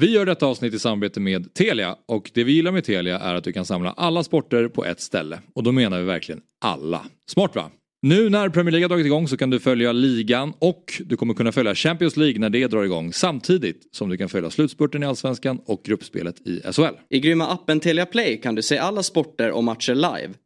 Vi gör detta avsnitt i samarbete med Telia och det vi gillar med Telia är att du kan samla alla sporter på ett ställe. Och då menar vi verkligen alla. Smart va? Nu när Premier League har dragit igång så kan du följa ligan och du kommer kunna följa Champions League när det drar igång samtidigt som du kan följa slutspurten i Allsvenskan och gruppspelet i SHL. I grymma appen Telia Play kan du se alla sporter och matcher live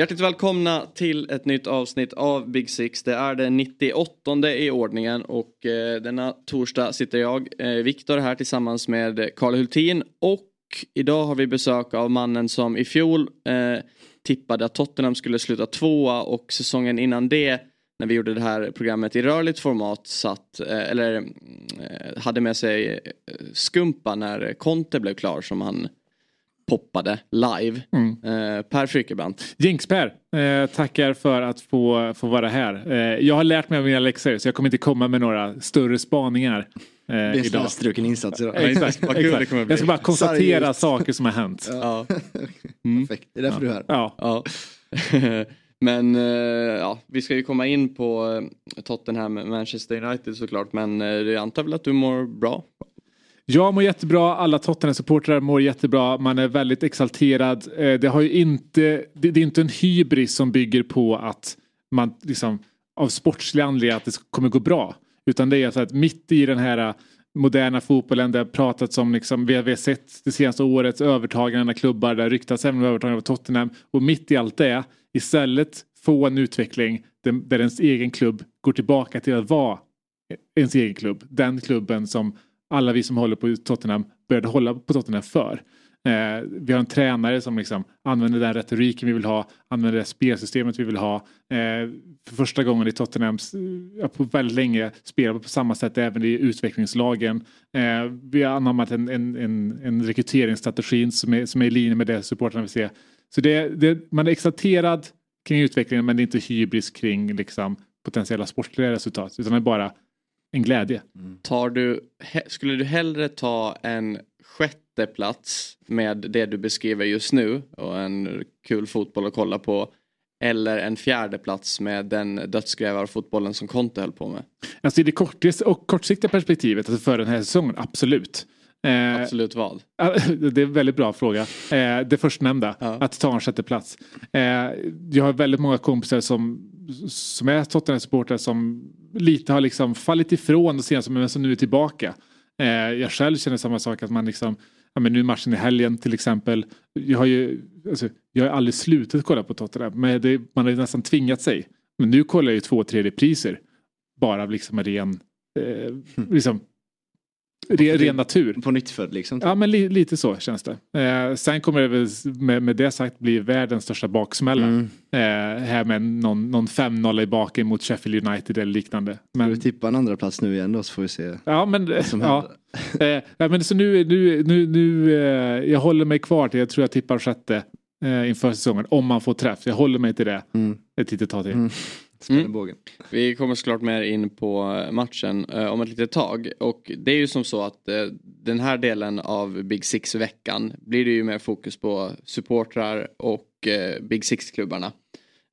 Hjärtligt välkomna till ett nytt avsnitt av Big Six. Det är den 98 i ordningen och eh, denna torsdag sitter jag, eh, Viktor, här tillsammans med Karl Hultin och idag har vi besök av mannen som i fjol eh, tippade att Tottenham skulle sluta tvåa och säsongen innan det när vi gjorde det här programmet i rörligt format satt, eh, eller mm, eh, hade med sig eh, Skumpa när Conte blev klar som han poppade live. Mm. Eh, per Frykebrant. Jinx-Per, eh, tackar för att få, få vara här. Eh, jag har lärt mig av mina läxor så jag kommer inte komma med några större spaningar. Eh, det är idag. struken insats idag. exakt, exakt. Jag ska bara konstatera Sargist. saker som har hänt. Ja. Mm. Perfekt, det är därför ja. du är här. Ja. ja. Men eh, ja, vi ska ju komma in på eh, Tottenham Manchester United såklart. Men jag antar väl att du mår bra? Jag mår jättebra, alla Tottenham-supportrar mår jättebra, man är väldigt exalterad. Eh, det, har ju inte, det, är inte en hybris som bygger på att man liksom av sportsliga anledningar att det kommer gå bra. Utan det är så att mitt i den här eh, moderna fotbollen, det har pratats om, liksom, vi, har, sett det senaste årets övertagande av klubbar, det har ryktats även om övertagande av Tottenham. Och mitt i allt det, istället få en utveckling där ens egen klubb går tillbaka till att vara ens egen klubb. Den klubben som alla vi som håller på Tottenham började hålla på Tottenham för. Eh, vi har en tränare som liksom använder den retoriken vi vill ha, använder det spelsystemet vi vill ha. Eh, för första gången i Tottenham eh, på väldigt länge spelar på samma sätt även i utvecklingslagen. Eh, vi har anammat en, en, en, en rekryteringsstrategi som är, som är i linje med det supportrarna vill se. Så det, det, man är exalterad kring utvecklingen men det är inte hybris kring liksom, potentiella sportliga resultat utan det är bara en glädje. Mm. Tar du, skulle du hellre ta en sjätte plats med det du beskriver just nu och en kul fotboll att kolla på eller en fjärde plats med den dödsgrävarfotbollen som Conte höll på med? Alltså i det kortis och kortsiktiga perspektivet alltså för den här säsongen, absolut. Eh, absolut vad? Det är en väldigt bra fråga. Eh, det förstnämnda, ja. att ta en sjätte plats. Eh, jag har väldigt många kompisar som, som är Tottenham-supportrar som lite har liksom fallit ifrån och senaste men som nu är tillbaka. Eh, jag själv känner samma sak att man liksom Ja, men nu matchen i helgen till exempel. Jag har ju alltså, jag har aldrig slutat kolla på Tottenham. Men det, man har nästan tvingat sig. Men nu kollar jag ju två tredje priser Bara av liksom en ren eh, liksom, Ren, ren natur. På nytt född liksom? Ja men li, lite så känns det. Eh, sen kommer det väl med, med det sagt bli världens största baksmälla. Mm. Eh, här med någon, någon 5-0 i baken mot Sheffield United eller liknande. Men... Ska vi tippa en andra plats nu igen då så får vi se. Ja men, ja. eh, men så nu, nu, nu, nu eh, jag håller mig kvar till, jag tror jag tippar sjätte eh, inför säsongen. Om man får träff. Jag håller mig till det mm. ett litet tag till. Mm. Mm. Vi kommer såklart mer in på matchen eh, om ett litet tag. Och det är ju som så att eh, den här delen av Big Six-veckan blir det ju mer fokus på supportrar och eh, Big Six-klubbarna.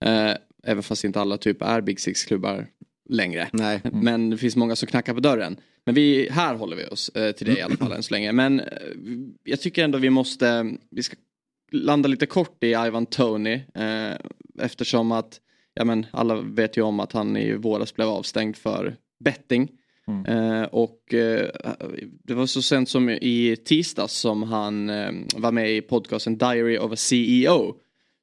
Eh, även fast inte alla typ är Big Six-klubbar längre. Nej. Mm. Men det finns många som knackar på dörren. Men vi, här håller vi oss eh, till det i alla fall än så länge. Men eh, jag tycker ändå vi måste, vi ska landa lite kort i Ivan Tony. eftersom att ja men alla vet ju om att han i våras blev avstängd för betting. Mm. Eh, och eh, det var så sent som i tisdags som han eh, var med i podcasten Diary of a CEO.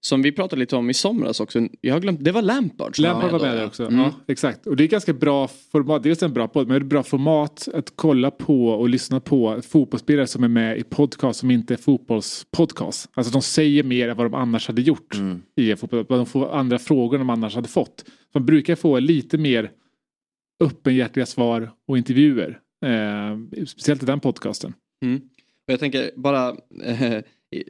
Som vi pratade lite om i somras också. Jag har glömt, det var Lampard. Lampard var med där också. Mm. Ja, exakt. Och det är ganska bra format. Dels en bra podd, men det är ett bra format att kolla på och lyssna på fotbollsspelare som är med i podcast som inte är fotbollspodcast. Alltså de säger mer än vad de annars hade gjort mm. i fotboll. De får andra frågor än de annars hade fått. De brukar få lite mer öppenhjärtiga svar och intervjuer. Eh, speciellt i den podcasten. Mm. Och jag tänker bara, eh,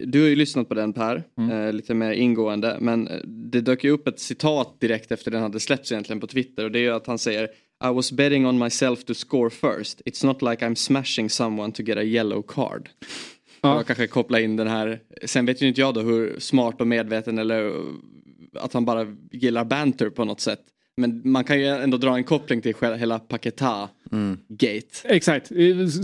du har ju lyssnat på den Per, mm. eh, lite mer ingående. Men eh, det dök ju upp ett citat direkt efter den hade släppts egentligen på Twitter. Och det är ju att han säger I was betting on myself to score first. It's not like I'm smashing someone to get a yellow card. Ja. Jag kanske koppla in den här. Sen vet ju inte jag då hur smart och medveten eller att han bara gillar banter på något sätt. Men man kan ju ändå dra en koppling till hela Paketa mm. Gate. Exakt.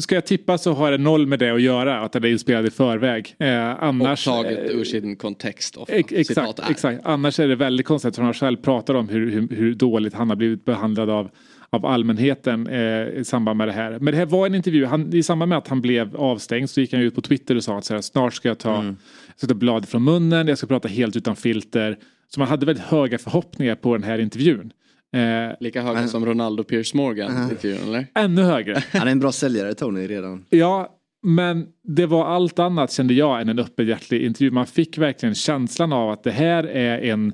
Ska jag tippa så har det noll med det att göra. Att det är inspelad i förväg. Eh, annars, och taget ur sin kontext. Ofta, exakt, exakt. Annars är det väldigt konstigt. För han själv pratar om hur, hur, hur, dåligt han har blivit behandlad av av allmänheten eh, i samband med det här. Men det här var en intervju, han, i samband med att han blev avstängd så gick han ut på Twitter och sa att så här, snart ska jag ta, mm. ska ta blad från munnen, jag ska prata helt utan filter. Så man hade väldigt höga förhoppningar på den här intervjun. Eh, Lika höga som Ronaldo Piers Morgan uh intervjun eller? Ännu högre. Han är en bra säljare Tony redan. Ja, men det var allt annat kände jag än en öppenhjärtig intervju. Man fick verkligen känslan av att det här är en,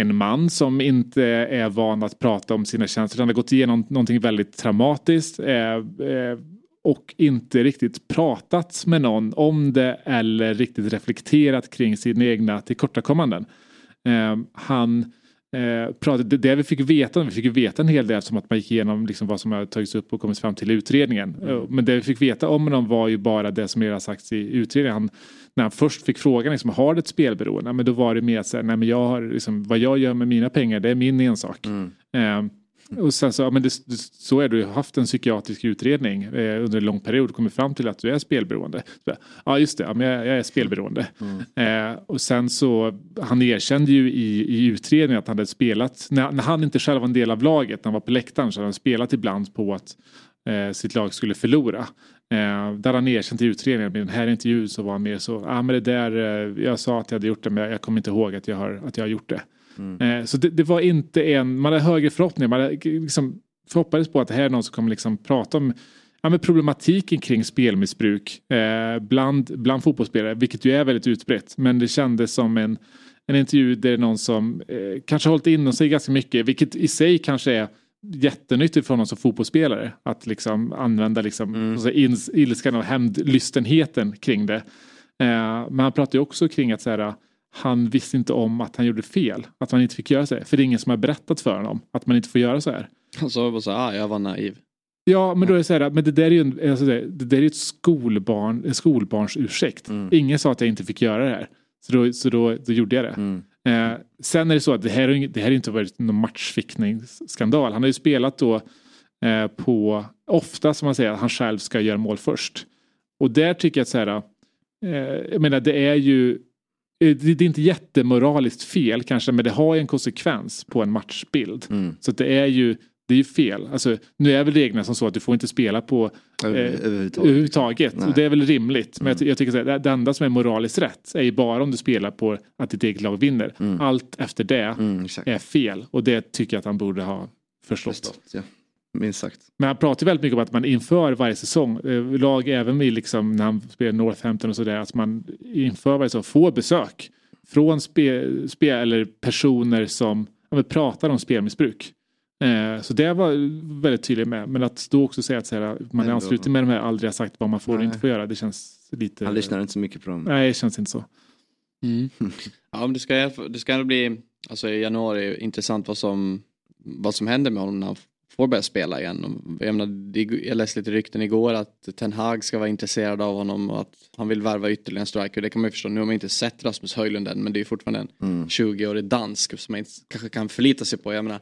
en man som inte är van att prata om sina känslor. Han har gått igenom någonting väldigt traumatiskt. Eh, eh, och inte riktigt pratat med någon om det eller riktigt reflekterat kring sina egna tillkortakommanden. Eh, han Eh, det vi fick veta, vi fick veta en hel del som att man gick igenom liksom vad som har tagits upp och kommit fram till utredningen. Mm. Eh, men det vi fick veta om honom var ju bara det som redan sagts i utredningen. Han, när han först fick frågan, liksom, har du ett spelberoende? Men då var det mer så här, nej men jag har, liksom, vad jag gör med mina pengar det är min ensak. Mm. Eh, och sen så, ja, men det, så är du haft en psykiatrisk utredning eh, under en lång period och kommit fram till att du är spelberoende. Så, ja just det, ja, men jag, jag är spelberoende. Mm. Eh, och sen så, han erkände ju i, i utredningen att han hade spelat, när, när, han inte själv var en del av laget, när han var på läktaren så hade han spelat ibland på att eh, sitt lag skulle förlora. Eh, där han erkänt i utredningen, i den här intervjun så var han mer så, ja ah, men det där, eh, jag sa att jag hade gjort det men jag, jag kommer inte ihåg att jag har, att jag har gjort det. Mm. Eh, så det, det, var inte en, man hade högre förhoppningar, man hade liksom förhoppades på att det här är någon som kommer liksom prata om ja, men problematiken kring spelmissbruk eh, bland, bland fotbollsspelare, vilket ju är väldigt utbrett. Men det kändes som en, en intervju där det är någon som eh, kanske hållit in sig ganska mycket, vilket i sig kanske är jättenyttigt för honom som fotbollsspelare. Att liksom använda liksom, mm. ilskan och hämndlystenheten kring det. Eh, men han pratar ju också kring att så här, han visste inte om att han gjorde fel. Att man inte fick göra så här. För det är ingen som har berättat för honom att man inte får göra så här. Han sa bara så ah, jag var naiv. Ja, men då är det så här, men det där är ju en, alltså det, det där är ett skolbarn, en skolbarns ursäkt. Mm. Ingen sa att jag inte fick göra det här. Så då, så då, då gjorde jag det. Mm. Eh, sen är det så att det här, det här har inte varit någon matchfickningsskandal. Han har ju spelat då eh, på, ofta som man säger, att han själv ska göra mål först. Och där tycker jag att så här, eh, jag menar det är ju det är inte jättemoraliskt fel kanske men det har ju en konsekvens på en matchbild. Mm. Så det är ju det är ju fel. Alltså, nu är väl reglerna som så att du får inte spela på eh, överhuvudtaget. överhuvudtaget. Och det är väl rimligt. Men mm. jag, jag, tycker att det enda som är moraliskt rätt är ju bara om du spelar på att ditt eget lag vinner. Mm. Allt efter det mm, är fel. Och det tycker jag att han borde ha förstått. förstått ja minst sagt. Men han pratar väldigt mycket om att man inför varje säsong, eh, lag även i liksom när han spelar Northampton och sådär, att man inför varje säsong får besök från spe, spe, eller personer som ja, pratar om spelmissbruk. Eh, så det var väldigt tydligt med. Men att då också säga att här, man är ansluter med de här aldrig har sagt vad man får och inte får göra. Det känns lite... Han lyssnar inte så mycket på dem. Nej, det känns inte så. Mm. ja, men det ska, det ska bli, alltså i januari, intressant vad som, vad som händer med honom när han får börja spela igen. Jag, menar, jag läste lite rykten igår att Ten Hag ska vara intresserad av honom och att han vill värva ytterligare en striker. Det kan man ju förstå. Nu har man inte sett Rasmus Höjlund än men det är fortfarande en mm. 20-årig dansk som man inte, kanske kan förlita sig på. Jag menar,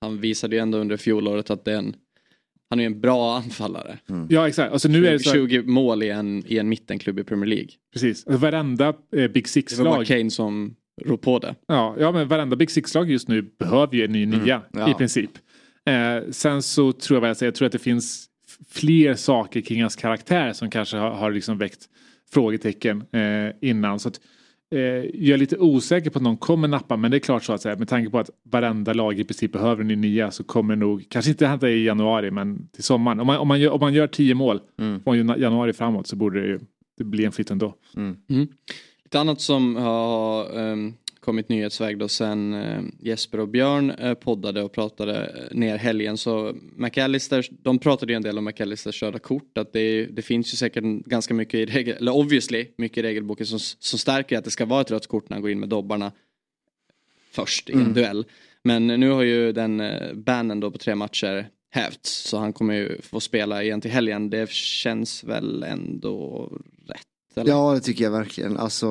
han visade ju ändå under fjolåret att det är en han är en bra anfallare. Mm. Ja exakt. Alltså, nu 20, är det så... 20 mål i en, i en mittenklubb i Premier League. Precis. Alltså, varenda eh, Big Six-lag. Det var bara Kane som rå på det. Ja, ja men varenda Big Six-lag just nu behöver ju en ny mm. nia ja. i princip. Eh, sen så tror jag, jag tror att det finns fler saker kring hans karaktär som kanske har, har liksom väckt frågetecken eh, innan. Så att, eh, jag är lite osäker på att någon kommer nappa men det är klart så att säga, med tanke på att varenda lag i princip behöver en ny nia så kommer nog, kanske inte hända i januari men till sommaren. Om man, om man, gör, om man gör tio mål Mm. från januari framåt så borde det ju det bli en flytt ändå. Ett annat som har ehm, kommit nyhetsväg då sen eh, Jesper och Björn eh, poddade och pratade eh, ner helgen så McAllister, de pratade ju en del om McAllisters röda kort att det, det finns ju säkert ganska mycket i regel, eller obviously mycket i regelboken som, som stärker att det ska vara ett rött kort när han går in med dobbarna först i en Mm. duell. Men nu har ju den bannen då på tre matcher hävts så han kommer ju få spela igen till helgen. Det känns väl ändå? Eller? Ja det tycker jag verkligen. Alltså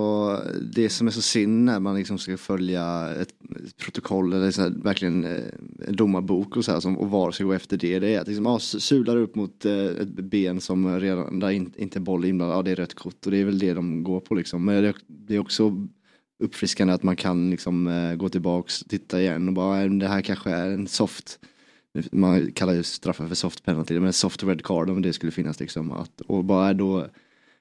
det som är så synd när man liksom ska följa ett, ett protokoll eller så här, verkligen eh, en domarbok och så här som, och VAR ska gå efter det. Det är att liksom, ja, sular upp mot eh, ett ben som redan, där in, inte är boll inblandad, ja det är rött kort och det är väl det de går på liksom. Men det, det är också uppfriskande att man kan liksom eh, gå tillbaks, titta igen och bara äh, det här kanske är en soft man kallar ju straffar för soft penalty, men soft red card om det skulle finnas liksom. Att, och bara äh, då,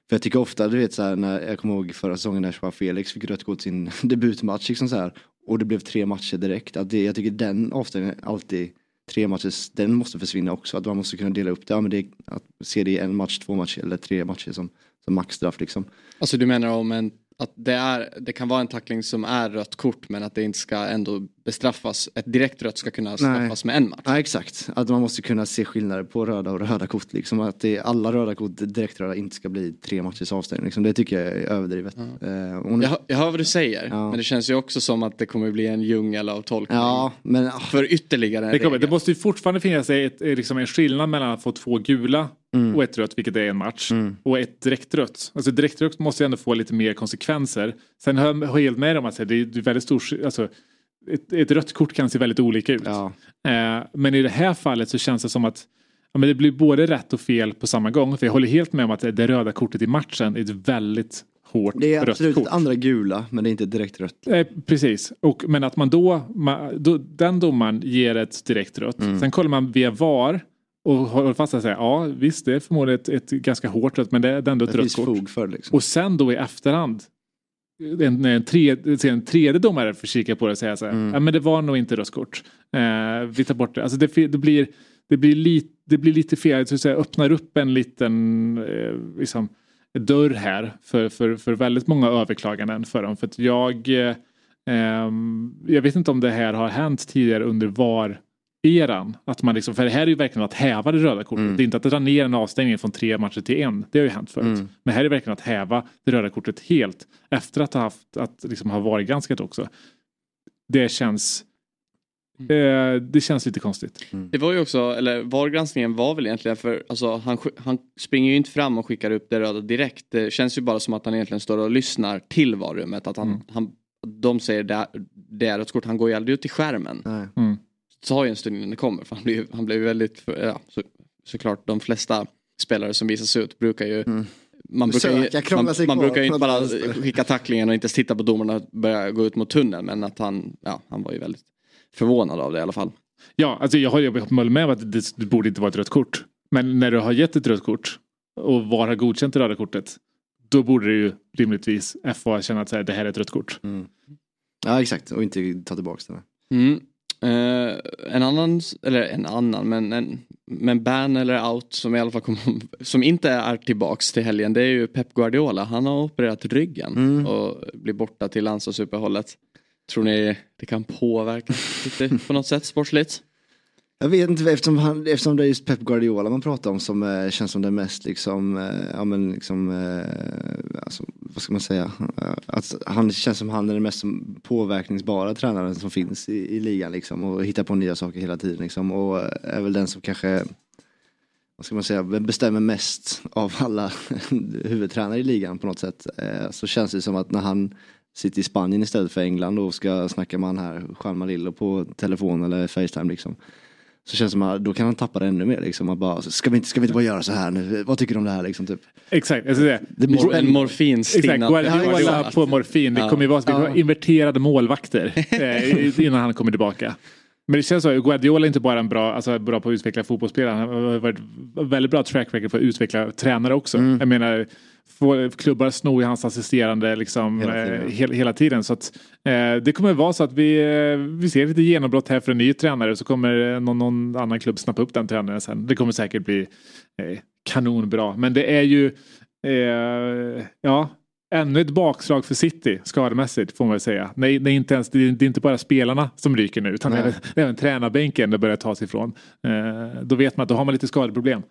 för jag tycker ofta, du vet så här, när jag kommer ihåg förra säsongen när Joao Felix fick rött kort sin debutmatch liksom så här. Och det blev tre matcher direkt. Att det, jag tycker den avstängningen alltid, tre matcher, den måste försvinna också. Att man måste kunna dela upp det. Ja, men det att se det i en match, två matcher eller tre matcher som, som maxstraff liksom. Alltså du menar om en, att det, är, det kan vara en tackling som är rött kort men att det inte ska ändå bestraffas. Ett direkt rött ska kunna straffas med en match. Ja exakt, att man måste kunna se skillnader på röda och röda kort. Liksom. Att det, alla röda kort, direkt röda, inte ska bli tre matchers avstängning. Liksom. Det tycker jag är överdrivet. Eh, och nu- Jag, hör- jag hör vad du säger Ja. men det känns ju också som att det kommer bli en djungel av tolkning. ja, men För ytterligare en Det, kommer, det måste ju fortfarande finnas ett, liksom en skillnad mellan att få två gula Mm. och ett rött, vilket är en match, och ett direktrött. Alltså direktrött måste ju ändå få lite mer konsekvenser. Sen har jag helt med om att det är väldigt stor, alltså, ett, ett rött kort kan se väldigt olika ut. ja. Eh, men i det här fallet så känns det som att ja, men det blir både rätt och fel på samma gång. För jag håller helt med om att det röda kortet i matchen är ett väldigt hårt Det är rött absolut kort. ett andra gula, men det är inte direkt rött. Eh, precis, och, men att man då, man, då, den domaren ger ett direkt rött. Mm. Sen kollar man via VAR och håller fast att säga ja visst det är förmodligen ett, ett ganska hårt rött men det är ändå ett Det rött kort. för liksom. Och sen då i efterhand en, en, en tredje domare får kika på det och säga så här, Mm. ja men det var nog inte rött kort. Eh, vi tar bort det. Alltså det, det blir det blir, lite, det blir lite fel, så att säga, öppnar upp en liten eh, liksom, dörr här för, för, för väldigt många överklaganden för dem. För jag, eh, ehm, jag vet inte om det här har hänt tidigare under VAR eran. Att man liksom, för det här är ju verkligen att häva det röda kortet. Mm. Det är inte att dra ner en avstängning från tre matcher till en. Det har ju hänt förut. Mm. Men här är verkligen att häva det röda kortet helt. Efter att ha haft, att liksom ha varit granskat också. Det känns, eh, det känns lite konstigt. Det var ju också, eller VAR-granskningen var väl egentligen för, alltså han, han springer ju inte fram och skickar upp det röda direkt. Det känns ju bara som att han egentligen står och lyssnar till VAR-rummet. Att han, Mm. han, de säger det, det är ett kort, han går ju aldrig ut till skärmen. Nej. Det tar ju en stund innan det kommer för han blir, ju- han blir väldigt, ja, så, såklart de flesta spelare som visas ut brukar ju Mm. Man brukar, ju, Söka, man, man brukar ju inte bara skicka tacklingen och inte ens titta på domarna och börja gå ut mot tunneln men att han, ja, han var ju väldigt förvånad av det i alla fall. Ja, alltså jag jag håller med om att det, det borde inte vara ett rött kort. Men när du har gett ett rött kort och VAR har godkänt det röda kortet. Då borde det ju rimligtvis FA känna att så här, det här är ett rött kort. Mm. Ja exakt, och inte ta tillbaka det. Mm. Eh, en annan, eller en annan, men en men ban eller out som i alla fall kom, som inte är tillbaks till helgen det är ju Pep Guardiola. Han har opererat ryggen Mm. och blir borta till landslagsuppehållet. Tror ni det kan påverka lite på något sätt sportsligt? Jag vet inte eftersom, han, eftersom det är just Pep Guardiola man pratar om som eh, känns som den mest liksom, eh, ja men liksom, eh, alltså, vad ska man säga, eh, att han känns som han är den mest påverkningsbara tränaren som finns i, i ligan liksom och hittar på nya saker hela tiden liksom och eh, är väl den som kanske, vad ska man säga, bestämmer mest av alla huvudtränare i ligan på något sätt. Eh, så känns det som att när han sitter i Spanien istället för England och ska snacka med han här, Juan Malillo på telefon eller Facetime liksom. Så känns det som att då kan han tappa det ännu mer liksom. Att bara, ska, vi inte, ska vi inte bara göra så här nu? Vad tycker du om det här liksom? Typ? Exakt, alltså det. Det Mor- en morfinstinnad Exakt, Guardiola på morfin. Det kommer ju vara, Ja. vara inverterade målvakter eh, innan han kommer tillbaka. Men det känns så, Guardiola är inte bara en bra, alltså bra på att utveckla fotbollsspelare. Han har varit väldigt bra track record på att utveckla tränare också. Mm. Jag menar, får klubbar sno i hans assisterande liksom, Hela tiden. eh, he, hela tiden. Så att, eh, det kommer vara så att vi, eh, vi ser lite genombrott här för en ny tränare så kommer eh, någon, någon annan klubb snappa upp den tränaren sen. Det kommer säkert bli eh, kanonbra. Men det är ju eh, ja, ännu ett bakslag för City skademässigt får man väl säga. Nej, nej, inte ens, det, är, det är inte bara spelarna som ryker nu utan Nej. även, även tränarbänken det börjar ta sig ifrån. Eh, då vet man att då har man lite skadeproblem.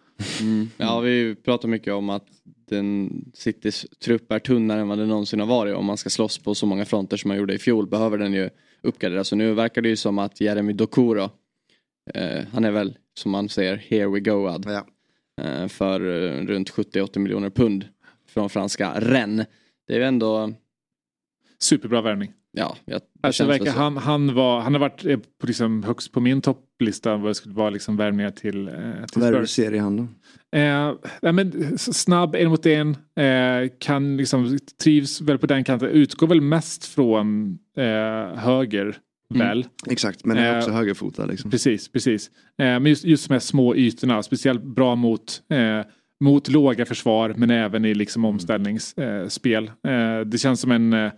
Mm. Ja, vi pratar mycket om att den Citys trupp är tunnare än vad det någonsin har varit. Om man ska slåss på så många fronter som man gjorde i fjol behöver den ju uppgraderas. Så nu verkar det ju som att Jeremy Doku då, eh, han är väl som man säger here we go ad, Ja. eh, för eh, runt 70-80 miljoner pund från franska Rennes. Det är ju ändå, Superbra värvning. ja, jag, det Alltså, känns verkar, så. han, han, var, han har varit eh, på, liksom, högst på min topplista vad det skulle vara liksom, värvningar till, eh, till Vad är det du ser i handen? Eh, nej, men, snabb en mot en. Eh, kan liksom, trivs väl på den kanten. Utgår väl mest från eh, höger. Mm. Väl. Exakt, men är Eh, också högerfotad liksom. Precis, precis. Eh, men just, just de här små ytorna. Speciellt bra mot, eh, mot låga försvar men även i liksom omställningsspel. Eh, det känns som en eh,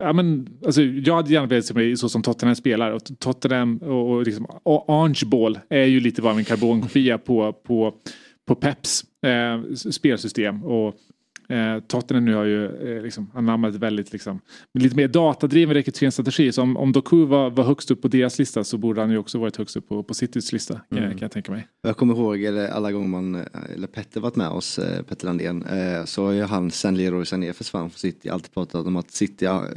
Ja, men, alltså, jag hade gärna velat se mig så som Tottenham spelar. Och Tottenham och, och, liksom, Orange Ball är ju lite vad en karbonkopia på, på, på Peps eh, spelsystem. Och eh, Tottenham nu har ju eh, liksom, anammat väldigt liksom, lite mer datadriven rekryteringsstrategi. Så om, om Doku var, var högst upp på deras lista så borde han ju också varit högst upp på, på Citys lista. Kan, Mm. kan jag tänka mig. Jag kommer ihåg eller, alla gånger man, eh, eller Petter varit med oss, eh, Petter Landén, eh, så har ju han sen Leroy Sané försvann från City alltid pratat om att City har,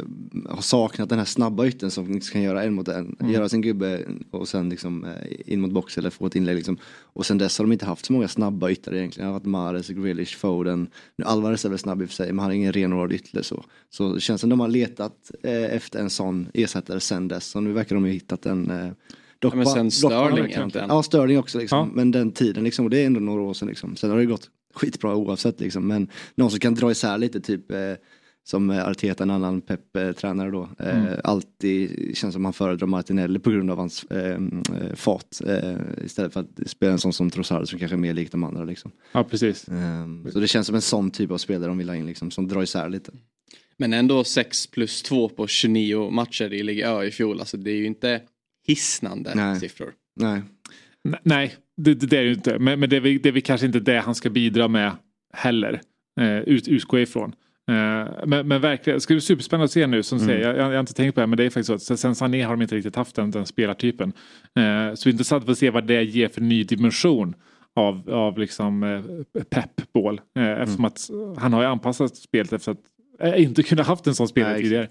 har saknat den här snabba ytten som kan göra en mot en, göra sin gubbe och sen liksom eh, in mot box eller få ett inlägg liksom. Och sen dess har de inte haft så många snabba ytter egentligen. Det har varit Mahrez, Grealish, Foden, nu Alvarez är väl snabb i och för sig men han har ingen renodlad ytter så. Så det känns som de har letat eh, efter en sån ersättare sen dess och nu verkar de ju hittat en eh, dock Ja, men sen bara- egentligen. Ja, Sterling också liksom. Ja. Men den tiden liksom, och det är ändå några år sedan liksom. Sen har det gått skitbra oavsett liksom. Men någon som kan dra isär lite typ eh, som eh, Arteta, en annan Pep-tränare då. Eh, Alltid känns som han föredrar Martinelli på grund av hans eh, eh, fart. Eh, istället för att spela en sån som Trossard som kanske är mer lik de andra liksom. Ja, precis. Eh, så det känns som en sån typ av spelare de vill ha in liksom, som drar isär lite. Men ändå 6 plus 2 på 29 matcher i Liga Ö i fjol. Alltså det är ju inte hisnande Nej. siffror. Nej. N- Nej, det, det, är det ju inte. Men, men det, är, det är kanske inte det han ska bidra med heller. Eh, ut, utgå ifrån. Eh, men, men verkligen, det ska bli superspännande att se nu som säger, jag, jag har inte tänkt på det men det är faktiskt så att sen Sané har de inte riktigt haft den, den spelartypen. Eh, så intressant att se vad det ger för ny dimension av, av liksom eh, peppball. Eh, eftersom att han har ju anpassat spelet efter att inte kunna haft en sån spelare Nej, tidigare.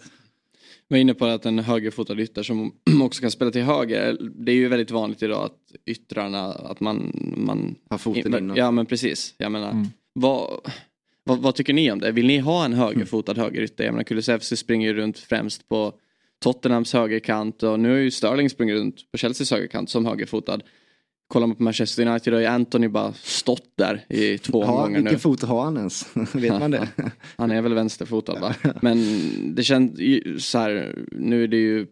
Jag var inne på att en högerfotad ytter som också kan spela till höger. Det är ju väldigt vanligt idag att yttrarna, att man... man Har foten inåt. Ja men precis. Jag menar, Mm. vad, vad, vad tycker ni om det? Vill ni ha en högerfotad högerytter? Jag menar Kulusevski springer ju runt främst på Tottenhams högerkant och nu har ju Sterling sprungit runt på Chelseas högerkant som högerfotad. Kollar man på Manchester United har ju Anthony bara stått där i två Ha, omgångar vilken nu. fot har han ens? Vet man det? Han är väl vänsterfotad va? Men det känns ju så här, nu är det ju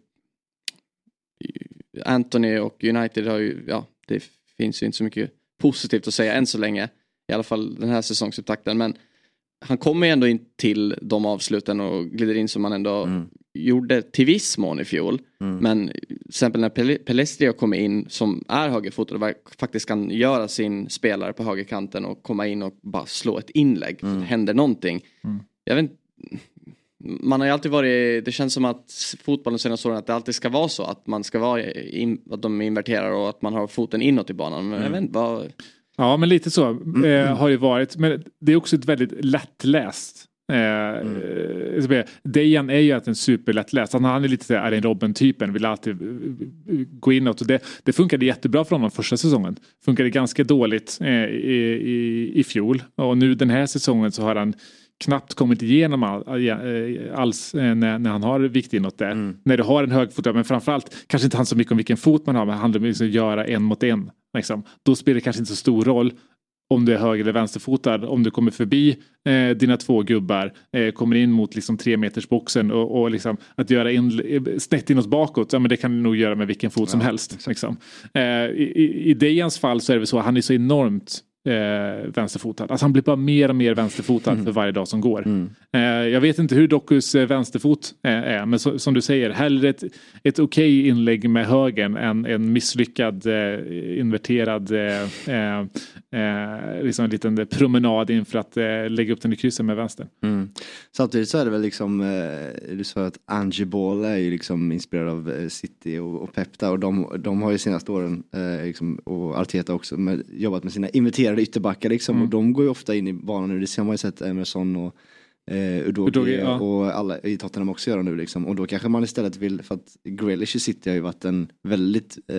Anthony och United har ju, ja det finns ju inte så mycket positivt att säga än så länge. I alla fall den här säsongsupptakten. Men han kommer ju ändå in till de avsluten och glider in som han ändå Mm. gjorde till viss mån i fjol. Mm. Men till exempel när Pel- Pelestri kommer in som är högerfotad och faktiskt kan göra sin spelare på högerkanten och komma in och bara slå ett inlägg. Mm. Det händer någonting. Mm. Jag vet inte, man har ju alltid varit, det känns som att fotbollen senaste åren att det alltid ska vara så att man ska vara, in, att de inverterar och att man har foten inåt i banan. Men jag vet inte vad, Ja, men lite så eh, har det varit. Men det är också ett väldigt lättläst. Eh, mm. Dejan är ju en superlättläst. Han, han är lite såhär Arjen Robben-typen. Vill alltid eh, gå inåt. Och det, det funkade jättebra för honom första säsongen. Funkade ganska dåligt eh, i, i, i fjol. Och nu den här säsongen så har han knappt kommit igenom all, eh, alls eh, när, när han har vikt inåt där. Mm. När du har en högfotad, men framförallt kanske inte han så mycket om vilken fot man har, men det handlar om att göra en mot en. Liksom. Då spelar det kanske inte så stor roll om du är höger eller vänsterfotad, om du kommer förbi eh, dina två gubbar, eh, kommer in mot liksom tre meters boxen och, och liksom att göra in, eh, snett inåt bakåt, ja men det kan du nog göra med vilken fot som Ja, helst. Liksom. Eh, I i, Dejans fall så är det så, han är så enormt eh, vänsterfotad. Alltså han blir bara mer och mer vänsterfotad Mm. för varje dag som går. Mm. Eh, jag vet inte hur Dokus eh, vänsterfot eh, är men så, som du säger hellre ett, ett okej inlägg med högen än en misslyckad eh, inverterad eh, eh, liksom en liten promenad inför att lägga upp den i krysset med vänster. Mm. Samtidigt så är det väl liksom, du sa att Angie Ball är ju liksom inspirerad av City och, och Pep där och de, de har ju senaste åren, liksom, och Arteta också, med, jobbat med sina inverterade ytterbackar liksom Mm. och de går ju ofta in i banan nu, det har man ju sett Emerson och eh, Udogie Udogie, ja. och alla i Tottenham också göra nu liksom. Och då kanske man istället vill, för att Grealish i City har ju varit en väldigt eh,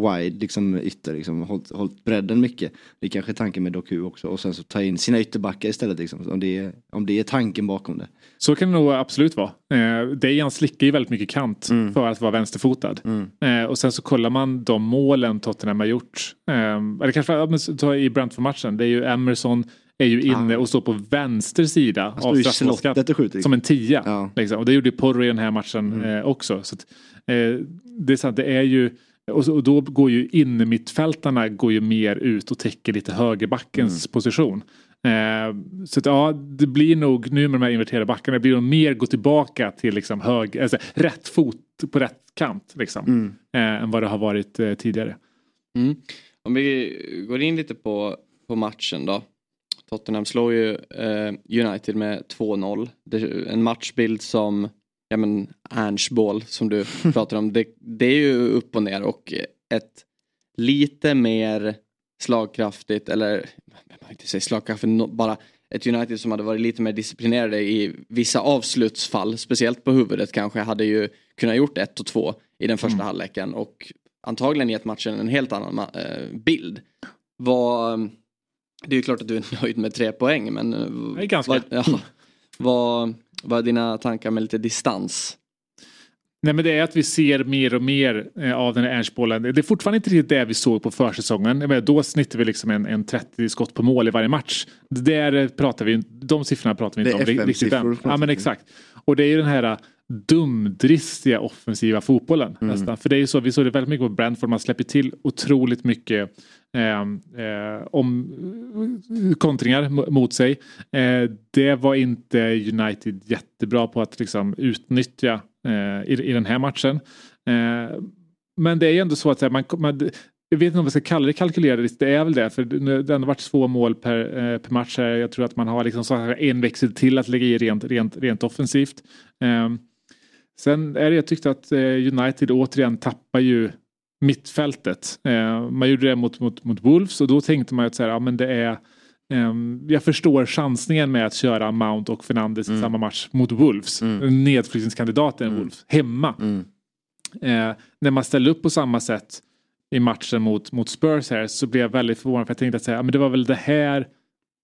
wide liksom, ytter, liksom, hållit, hållit bredden mycket. Det är kanske tanken med Doku också och sen så ta in sina ytterbackar istället liksom, om, det är, om det är tanken bakom det. Så kan det nog absolut vara. Eh, Dejan slickar ju väldigt mycket kant Mm. för att vara vänsterfotad. Mm. Eh, och sen så kollar man de målen Tottenham har gjort. Eh, eller kanske ta i Brentford-matchen. Det är ju Emerson är ju inne och står på vänster sida Han av ju straffområdeskanten. slottet och skjuter. Som en tia. Ja. Liksom. Och det gjorde ju Porro i den här matchen Mm. eh, också. Så att, eh, det är sant, det är ju och, så, och då går ju innermittfältarna går ju mer ut och täcker lite högerbackens Mm. position. Eh, så att, ja, det blir nog nu med de här inverterade backarna, det blir nog mer gå tillbaka till liksom hög, alltså, rätt fot på rätt kant. Liksom, Mm. eh, än vad det har varit eh, tidigare. Mm. Om vi går in lite på, på matchen då. Tottenham slår ju eh, United med 2-0. Det är En matchbild som, ja men Ernst Ball som du pratar om, det, det är ju upp och ner och ett lite mer slagkraftigt, eller jag vill inte säga slagkraftigt, bara ett United som hade varit lite mer disciplinerade i vissa avslutsfall, speciellt på huvudet kanske, hade ju kunnat gjort ett och två i den första halvleken och antagligen gett matchen en helt annan eh, bild. Vad, det är ju klart att du är nöjd med tre poäng men eh, Det är ganska. vad, ja, vad, vad är dina tankar med lite distans? Nej men det är att vi ser mer och mer eh, av den här Ernstbollen. Det är fortfarande inte riktigt det vi såg på försäsongen. Menar, då snittade vi liksom en, en 30 skott på mål i varje match. Där pratar vi, de siffrorna pratar vi inte om riktigt än. Ja men exakt. Och det är ju den här dumdristiga offensiva fotbollen Mm. nästan. För det är ju så, vi såg det väldigt mycket på Brentford, man släpper till otroligt mycket eh, eh, om kontringar mo- mot sig. Eh, det var inte United jättebra på att liksom utnyttja eh, i, i den här matchen. Eh, men det är ju ändå så att här, man, man, jag vet inte om vi ska kalla det kalkylerat, det är väl det. För det har varit två mål per, eh, per match. Här. Jag tror att man har liksom en växel till att lägga i rent, rent, rent offensivt. Eh, sen är det, jag tyckte att eh, United återigen tappar ju mittfältet. Eh, man gjorde det mot, mot, mot Wolves och då tänkte man att så här, ja, men det är ehm, jag förstår chansningen med att köra Mount och Fernandes i samma match mot Wolves. Mm. Nedflyttningskandidaten Mm. Wolves. Hemma. Mm. Eh, när man ställde upp på samma sätt i matchen mot, mot Spurs här så blev jag väldigt förvånad för jag tänkte att säga, men det var väl det här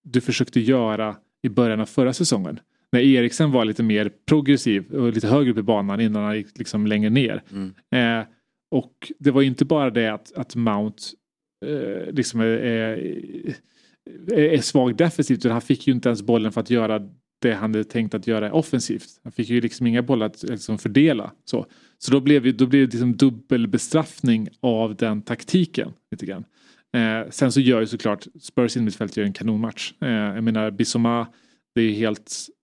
du försökte göra i början av förra säsongen. När Eriksen var lite mer progressiv och lite högre upp i banan innan han gick liksom längre ner. Mm. Eh, och det var ju inte bara det att, att Mount eh, liksom är, är, är svag defensivt utan han fick ju inte ens bollen för att göra det han hade tänkt att göra offensivt. Han fick ju liksom inga bollar att liksom fördela. Så, så då blev, då blev det liksom dubbelbestraffning av den taktiken. Lite grann. Eh, sen så gör ju såklart Spurs innermittfält gör en kanonmatch. Eh, jag menar Bissoma, det är ju helt eh,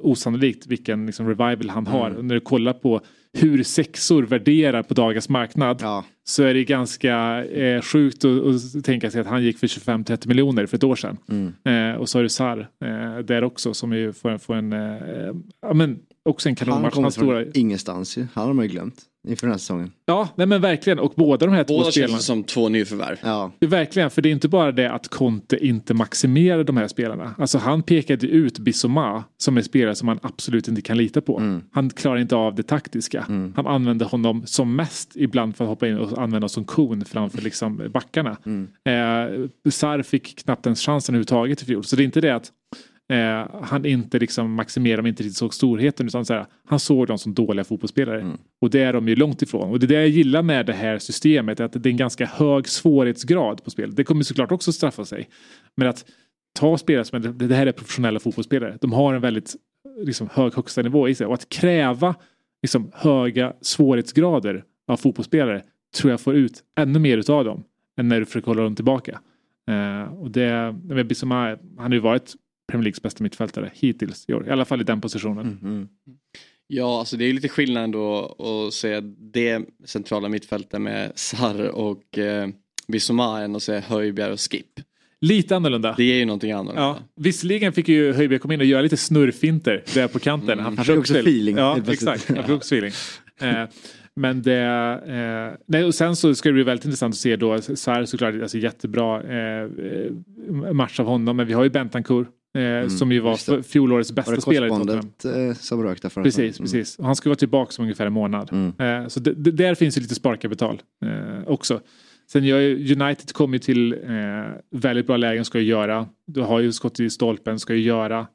osannolikt vilken liksom, revival han har. Mm. När du kollar på hur sexor värderar på dagens marknad Ja, så är det ganska eh, sjukt att, att tänka sig att han gick för 25-30 miljoner för ett år sedan. mm. Eh, och så har du Sar eh, där också som ju får, får en, eh, ja men också en Han kanonmatch. kommer Han stora, från ingenstans ju. Han har man ju glömt inför den här säsongen. ja, nej men verkligen. Och båda de här två Båda spelarna. känns som två nyförvärv. Ja, Det Verkligen, för det är inte bara det att Conte inte maximerar de här spelarna. Alltså han pekade ut Bissoma som en spelare som man absolut inte kan lita på. Mm. Han klarar inte av det taktiska. Mm. Han använder honom som mest ibland för att hoppa in och använda som kon framför liksom backarna. Mm. Eh, Sar fick knappt ens chansen överhuvudtaget i fjol. Så det är inte det att eh, han inte liksom maximerade, inte riktigt såg storheten utan så här, han såg dem som dåliga fotbollsspelare. Mm. Och det är de ju långt ifrån. Och det är det jag gillar med det här systemet, att det är en ganska hög svårighetsgrad på spelet. Det kommer såklart också straffa sig. Men att ta spelare som är, det här är professionella fotbollsspelare. De har en väldigt liksom, hög högsta nivå i sig. Och att kräva liksom, höga svårighetsgrader av fotbollsspelare tror jag får ut ännu mer utav dem än när du försöker hålla dem tillbaka. Eh, och det, Bissoma, han har ju varit Premier Leagues bästa mittfältare hittills i år. I alla fall i den positionen. Mm. Ja, alltså det är lite skillnad ändå att se det centrala mittfältet med Sarr och eh, Bissoma än att se Höjbjerg och Skip. Lite annorlunda. Det är ju någonting annorlunda. Ja, visserligen fick ju Höjbjerg komma in och göra lite snurrfinter där på kanten. Mm. Han fick också feeling. Ja, exakt. Han fick också feeling. Eh, men det, eh, nej, och sen så ska det bli väldigt intressant att se då, Sarr såklart, alltså jättebra eh, eh, match av honom, men vi har ju Bentancourt eh, som ju var fjolårets bästa Var det spelare i Tottenham. eh, som rök där förra Precis, säsongen? precis. Och han ska vara tillbaka om ungefär en månad. Mm. Eh, så där finns ju lite sparkapital också. Sen gör United kommer till väldigt bra lägen ska ju göra. Du har ju skott i stolpen, ska ju göra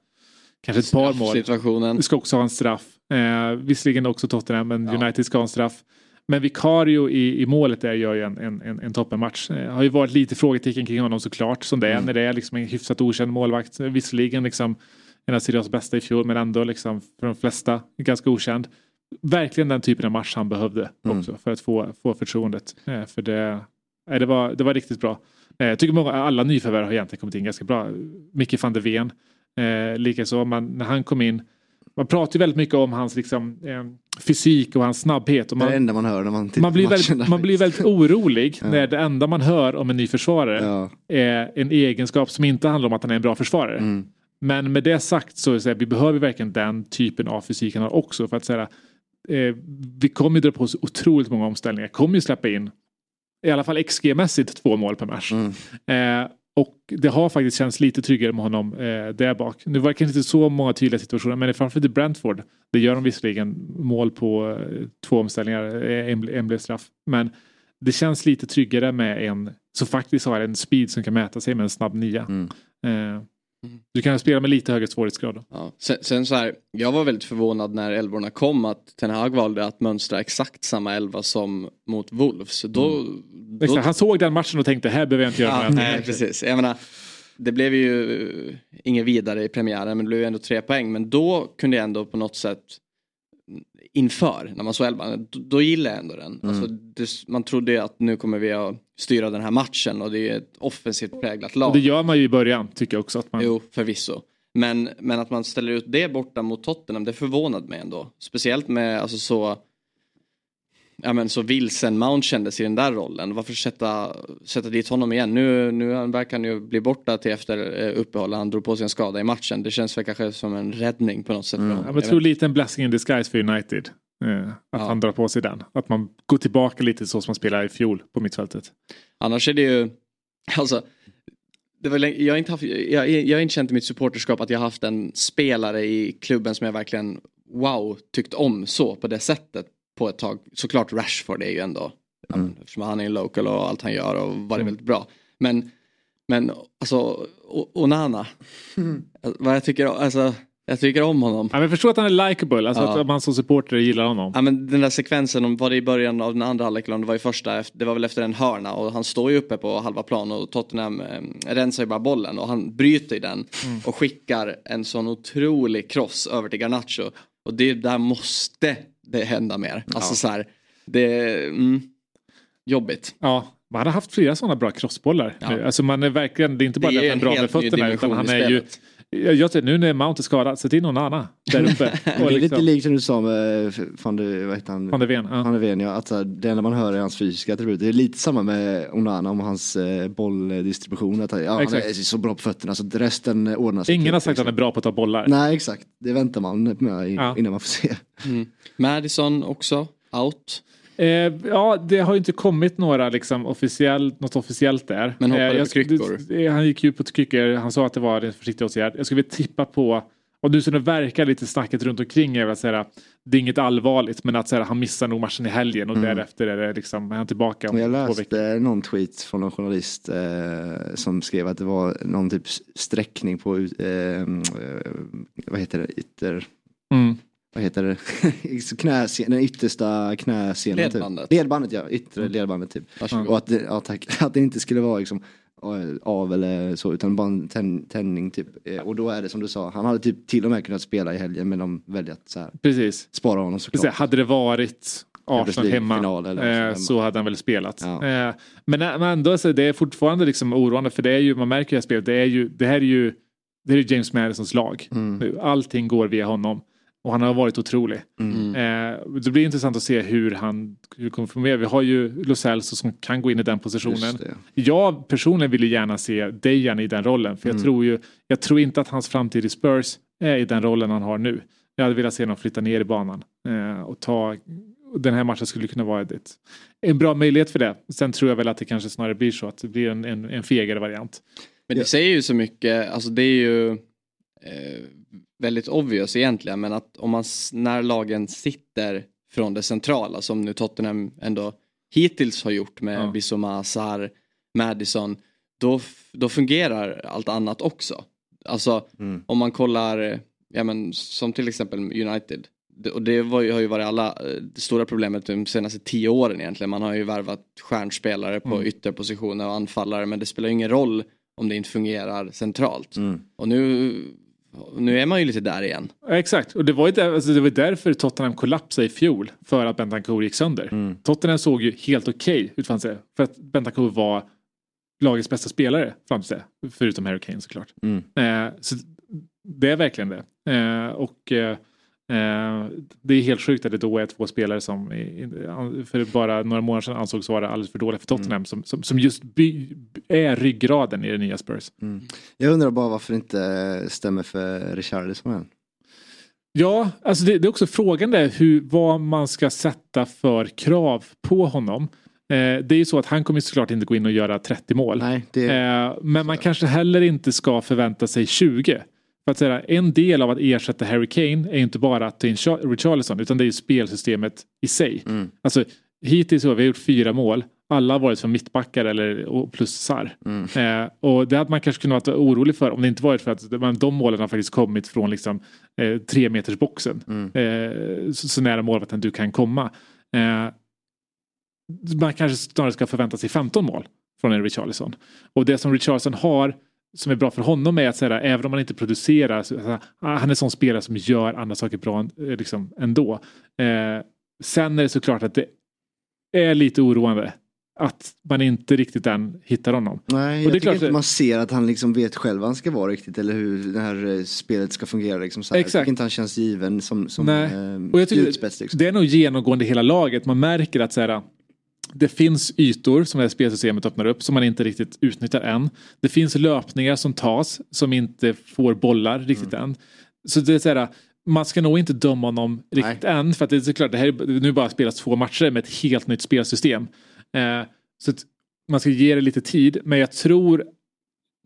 kanske ett par mål. Du ska också ha en straff. Eh, visserligen också Tottenham men Ja. United ska ha en straff. Men Vicario i, i målet där gör ju en, en, en, en toppenmatch. Eh, har ju varit lite frågetecken kring honom såklart som det är Mm. när det är liksom en hyfsat okänd målvakt. Visserligen liksom en av Syrias bästa i fjol men ändå liksom för de flesta ganska okänd. Verkligen den typen av match han behövde Mm. också för att få, få förtroendet. Eh, för det, eh, det, var, det var riktigt bra. Jag tycker många, alla nyförvärv har egentligen kommit in ganska bra. Micke van der Ven eh, likaså. Man, när han kom in man pratar ju väldigt mycket om hans liksom, eh, fysik och hans snabbhet. Och är det man, enda man hör när man tittar man, blir väldigt, man blir väldigt orolig Ja. när det enda man hör om en ny försvarare Ja. är en egenskap som inte handlar om att han är en bra försvarare. Mm. Men med det sagt så så här, vi behöver verkligen den typen av fysik han har också. För att säga, eh, vi kommer ju dra på oss otroligt många omställningar. Kommer ju släppa in i alla fall XG-mässigt två mål per match. Mm. Eh, och det har faktiskt känts lite tryggare med honom eh, där bak. Nu var det kanske inte så många tydliga situationer men framförallt i Brentford. Det gör de visserligen mål på eh, två omställningar, eh, en, en blev straff. Men det känns lite tryggare med en som faktiskt har en speed som kan mäta sig med en snabb nia. Mm. Eh, du kan spela med lite högre svårighetsgrad. Då. Ja. Sen, sen så här, jag var väldigt förvånad när elvorna kom att Ten Hag valde att mönstra exakt samma elva som mot Wolves. Då, då, Exakt, Han såg den matchen och tänkte här behöver jag inte göra ja, nej, precis. Jag menar, det blev ju inget vidare i premiären men det blev ju ändå tre poäng. Men då kunde jag ändå på något sätt inför när man såg elvan, då, då gillade jag ändå den. Alltså, det, man trodde att nu kommer vi att styra den här matchen och det är ett offensivt präglat lag. Och det gör man ju i början tycker jag också. Att man, Jo, förvisso. Men, men att man ställer ut det borta mot Tottenham, det förvånade mig ändå. Speciellt med alltså så Ja men så vilsen Mount kändes i den där rollen. Varför sätta, sätta dit honom igen? Nu, nu verkar han ju bli borta till efter eh, uppehåll. Han drog på sig en skada i matchen. Det känns väl kanske som en räddning på något sätt. men jag Jag tror lite en blessing in disguise för United. Eh, att Ja. han drar på sig den. Att man går tillbaka lite så som man spelade i fjol på mittfältet. Annars är det ju, alltså, det var, jag, har inte haft, jag, jag har inte känt i mitt supporterskap att jag haft en spelare i klubben som jag verkligen wow tyckt om så på det sättet på ett tag. Såklart Rashford är ju ändå, men eftersom han är en local och allt han gör och varit Mm. väldigt bra. Men, men alltså, Onana, vad jag tycker, alltså, jag tycker om honom. Ja, men jag förstår att han är likable, alltså Ja. att man som supporter gillar honom. Ja men den där sekvensen, om var det i början av den andra halvlek det var i första, efter- det var väl efter en hörna och han står ju uppe på halva plan och Tottenham eh, rensar ju bara bollen och han bryter den och skickar en sån otrolig cross över till Garnacho. Och det där måste det hända mer. Alltså så här, det, mm, jobbigt. Ja, man har haft flera sådana bra crossbollar. Ja. Alltså man är verkligen, det är inte bara Det det att han är en bra med fötterna utan han är ju... spelet. Jag, jag tror, nu när Mount är skadad, sätt in någon annan där uppe. Det är lite liksom, likt som du sa med van de, vad heter han? Van de Ven, ja. Van de Ven, ja. Att så här, det enda man hör är hans fysiska attribut. Det är lite samma med Onana om hans eh, bolldistribution. Att, ja, han Exakt. är så bra på fötterna så resten eh, ordnar sig. Ingen till, har sagt att han är liksom. bra på att ta bollar. Nej exakt, det väntar man med Ja. innan man får se. Mm. Madison också, out. Eh, ja, det har ju inte kommit några liksom officiellt, något officiellt där. Men hoppade Eh, jag på kryckor. Han gick ju på kryckor, han sa att det var en försiktig åtgärd. Jag skulle vilja tippa på, och nu så det verkar lite snacket runt omkring är väl så här, det är inget allvarligt men att så här, han missar nog matchen i helgen och därefter är det liksom, är han tillbaka om jag läste någon tweet från någon journalist eh, som skrev att det var någon typ sträckning på, eh, eh, vad heter det, ytter, Mm. Vad heter det, Knäsen, den yttersta knäsenan. Ledbandet. Typ. Ledbandet ja, yttre ledbandet typ. Varsågod. Och att det, ja, tack, att det inte skulle vara liksom eh, av eller så utan bara en tän- tändning typ. Eh, Och då är det som du sa, han hade typ till och med kunnat spela i helgen men de väljer att så här, Precis. spara honom Precis. såklart. Hade det varit Arsenal hemma final eller eh, hemma. så hade han väl spelat. Ja. Eh, men, men ändå så det är fortfarande liksom oroande för det är ju, man märker i det här spelet, det, är ju, det här är ju det här är James Madisons lag. Mm. Allting går via honom. Och han har varit otrolig. Mm. Eh, det blir intressant att se hur han hur kommer fungera. Vi har ju Lo Celso som kan gå in i den positionen. Jag personligen vill ju gärna se Dejan i den rollen. För jag, Mm. tror ju, jag tror inte att hans framtid i Spurs är i den rollen han har nu. Jag hade velat se honom flytta ner i banan. Eh, och ta, den här matchen skulle kunna vara ett, en bra möjlighet för det. Sen tror jag väl att det kanske snarare blir så att det blir en, en, en fegare variant. Men det Ja. säger ju så mycket, alltså det är ju väldigt obvious egentligen men att om man, när lagen sitter från det centrala som nu Tottenham ändå hittills har gjort med Ja. Bissoma, Sarr, Madison då, då fungerar allt annat också. Alltså Mm. om man kollar, eh, ja men som till exempel United. Det, och det var har ju varit alla, eh, det stora problemet de senaste tio åren egentligen. Man har ju värvat stjärnspelare på Mm. ytterpositioner och anfallare men det spelar ju ingen roll om det inte fungerar centralt. Mm. Och nu, nu är man ju lite där igen. Exakt, och det var ju där, alltså det var därför Tottenham kollapsade i fjol. För att Bentancur gick sönder. Mm. Tottenham såg ju helt okej ut fanns det. För att Bentancur var lagets bästa spelare fram till det. Förutom Harry Kane såklart. Mm. Eh, så det är verkligen det. Eh, och eh, det är helt sjukt att det då är två spelare som för bara några månader sedan ansågs vara alldeles för dåliga för Tottenham. Som, som, som just by, är ryggraden i det nya Spurs. Jag undrar bara varför det inte stämmer för Richarlison än. Ja, alltså det, det är också frågan där hur, vad man ska sätta för krav på honom. Eh, det är ju så att han kommer såklart inte gå in och göra 30 mål. Nej, det... Eh, men man kanske heller inte ska förvänta sig 20. För att säga, en del av att ersätta Harry Kane är inte bara att ta in Cha- Richarlison utan det är ju spelsystemet i sig. Mm. Alltså, hittills har vi gjort fyra mål. Alla har varit som mittbackar eller och plus Sarr. Mm. Eh, och det hade man kanske kunnat vara orolig för om det inte varit för att de, de målen har faktiskt kommit från liksom, eh, tre meters boxen. Mm. Eh, så, så nära målvakten du kan komma. Eh, man kanske snarare ska förvänta sig 15 mål från en Richarlison. Och det som Richarlison har som är bra för honom är att säga, även om han inte producerar, så, så, ah, han är sån spelare som gör andra saker bra eh, liksom, ändå. Eh, sen är det såklart att det är lite oroande att man inte riktigt än hittar honom. Nej, Och jag det är tycker klart inte man ser att han liksom vet själv vad han ska vara riktigt eller hur det här eh, spelet ska fungera. Liksom så här. Jag Exakt. tycker inte han känns given som, som Nej. eh, Och jag tycker. Liksom. Det är nog genomgående hela laget. Man märker att så här, det finns ytor som det här spelsystemet öppnar upp som man inte riktigt utnyttjar än. Det finns löpningar som tas som inte får bollar riktigt Mm. än. Så det är så här, man ska nog inte döma honom riktigt än. För att det är såklart, det här är nu bara spelas två matcher med ett helt nytt spelsystem. Eh, så man ska ge det lite tid. Men jag tror,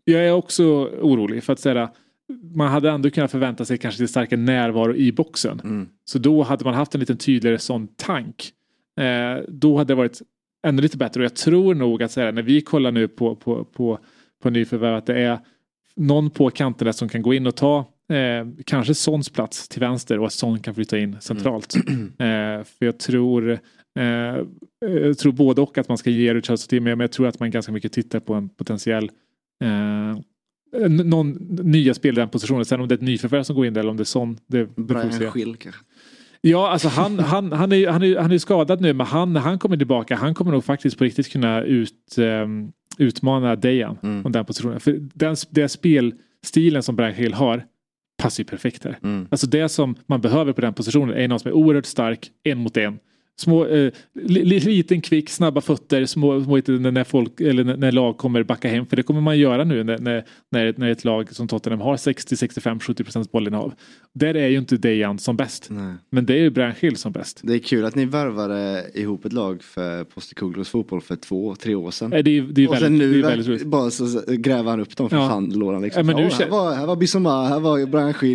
jag är också orolig för att säga man hade ändå kunnat förvänta sig kanske lite starkare närvaro i boxen. Mm. Så då hade man haft en lite tydligare sån tank. Eh, då hade det varit ännu lite bättre och jag tror nog att här, när vi kollar nu på, på, på, på nyförvärv att det är någon på kanterna som kan gå in och ta eh, kanske Sons plats till vänster och att Son kan flytta in centralt. Eh, för jag tror eh, jag tror både och att man ska ge Richards till men jag tror att man ganska mycket tittar på en potentiell eh, någon nya spel i den positionen. Sen om det är ett nyförvärv som går in där eller om det är Son. Det. Brian Schill kanske. Ja, alltså han, han, han, är, han, är, han är skadad nu men han, han kommer tillbaka han kommer nog faktiskt på riktigt kunna ut, um, utmana Dejan Mm. om den positionen. För den, den spelstilen som Brian Hill har passar ju perfekt här. Mm. Alltså det som man behöver på den positionen är någon som är oerhört stark, en mot en. Små, eh, li, li- liten kvick, snabba fötter, små, små, när, folk, eller när, lag kommer backa hem. För det kommer man göra nu när, när, när, ett lag som Tottenham har 60, 65, 70 procents bollinnehav. Där är ju inte Dejan som bäst. Nej. Men det är ju Brian Hill som bäst. Det är kul att ni värvade ihop ett lag för Postekoglos fotboll för två, tre år sedan. Eh, Det är, det är och väldigt, sen nu väldigt bara så gräver han upp dem för Ja. sandlådan. Liksom. Ja, här, var, här var Bissoma, här var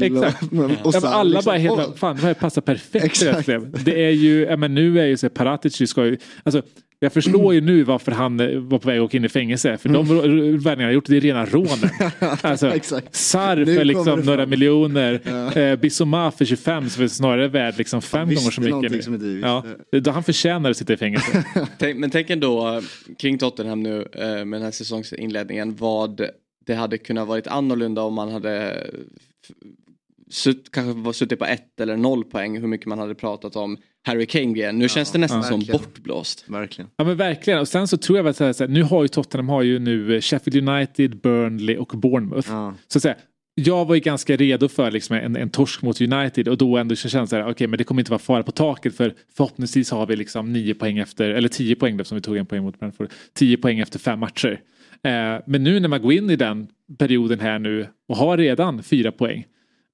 Exakt. och, och Ja, alla liksom. bara helt, Åh, fan det här passar perfekt Exakt. Det är ju, men nu är ju så här, Paratici ska ju, alltså jag förstår ju nu varför han eh, var på väg att åka in i fängelse. För de värvningarna han gjort, det är rena rånen. Alltså, Exakt. Sarr Nu för liksom några miljoner. Eh, Bissoma för 25 som är snarare värd liksom fem gånger så mycket. nu. Ja, då han förtjänar att sitta i fängelse. Tänk, men tänk ändå eh, kring Tottenham nu med den här säsongsinledningen vad det hade kunnat varit annorlunda om man hade sutt, kanske var suttit på ett eller noll poäng hur mycket man hade pratat om Harry Kane-grejen. Nu känns det nästan som verkligen. bortblåst. Verkligen. Ja men verkligen. Och sen så tror jag att så här, så här, nu har ju Tottenham har ju nu eh, Sheffield United, Burnley och Bournemouth. Ja. Så att säga, jag var ju ganska redo för liksom en, en torsk mot United och då ändå så känns det så här, okej men det kommer inte vara fara på taket för förhoppningsvis har vi liksom nio poäng efter, eller tio poäng eftersom vi tog en poäng mot Brentford, tio poäng efter fem matcher. Eh, men nu när man går in i den perioden här nu och har redan fyra poäng.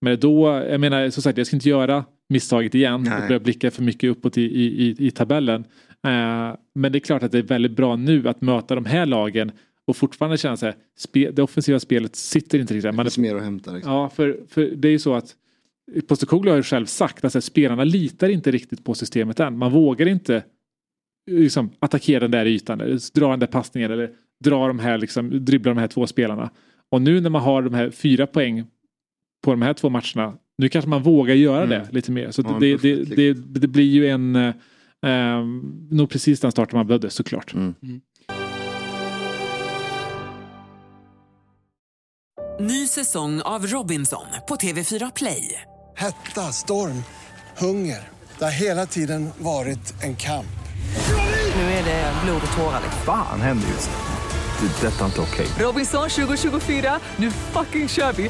Men då, jag menar som sagt jag ska inte göra misstaget igen Nej. och börja blicka för mycket uppåt i, i, i, i tabellen. Eh, men det är klart att det är väldigt bra nu att möta de här lagen och fortfarande känna så här, spe, det offensiva spelet sitter inte riktigt. Det Man finns mer att hämta. Liksom. Ja, för, för det är ju så att Postecoglou har ju själv sagt att här, spelarna litar inte riktigt på systemet än. Man vågar inte liksom, attackera den där ytan, eller dra den där passningen eller dra de här, liksom, dribbla de här två spelarna. Och nu när man har de här fyra poäng på de här två matcherna, nu kanske man vågar göra det lite mer. Så Ja, en det, det, buffert, det, det blir ju en, eh, nog precis den starten man behövde såklart. Mm. Ny säsong av Robinson på TV4 Play. Hetta, storm, hunger. Det har hela tiden varit en kamp. Nu är det blod och tårar. liksom. Fan händer just nu. Det. är Detta är inte okej. Robinson 2024, nu fucking kör vi!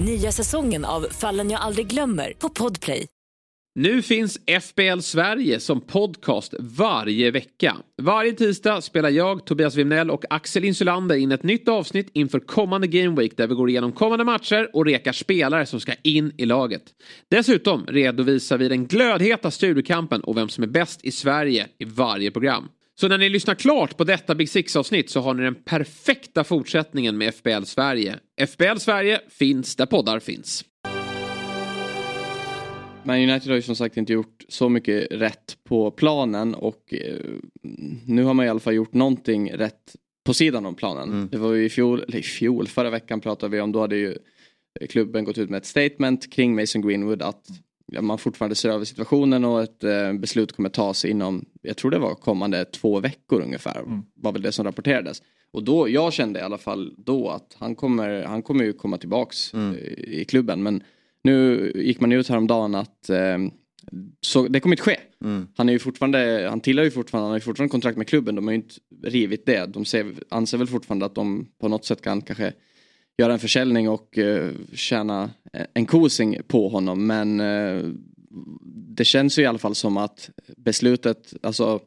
Nya säsongen av Fallen jag aldrig glömmer på Podplay. Nu finns FBL Sverige som podcast varje vecka. Varje tisdag spelar jag, Tobias Wimnell och Axel Insulander in ett nytt avsnitt inför kommande Game Week där vi går igenom kommande matcher och rekar spelare som ska in i laget. Dessutom redovisar vi den glödheta studiokampen och vem som är bäst i Sverige i varje program. Så när ni lyssnar klart på detta Big Six-avsnitt så har ni den perfekta fortsättningen med FBL Sverige. FBL Sverige finns där poddar finns. Men United har ju som sagt inte gjort så mycket rätt på planen och eh, nu har man i alla fall gjort någonting rätt på sidan om planen. Mm. Det var ju i fjol, eller i fjol, förra veckan pratade vi om, då hade ju klubben gått ut med ett statement kring Mason Greenwood att man fortfarande ser över situationen och ett eh, beslut kommer tas inom, jag tror det var kommande två veckor ungefär, var väl det som rapporterades. Och då, jag kände i alla fall då att han kommer, han kommer ju komma tillbaks Mm. eh, i klubben men nu gick man ut häromdagen att eh, så det kommer inte ske. Mm. Han är ju fortfarande, han tillhör ju fortfarande, han har ju fortfarande kontrakt med klubben, de har ju inte rivit det. De ser, anser väl fortfarande att de på något sätt kan kanske göra en försäljning och eh, tjäna en kosing på honom men eh, det känns ju i alla fall som att beslutet, alltså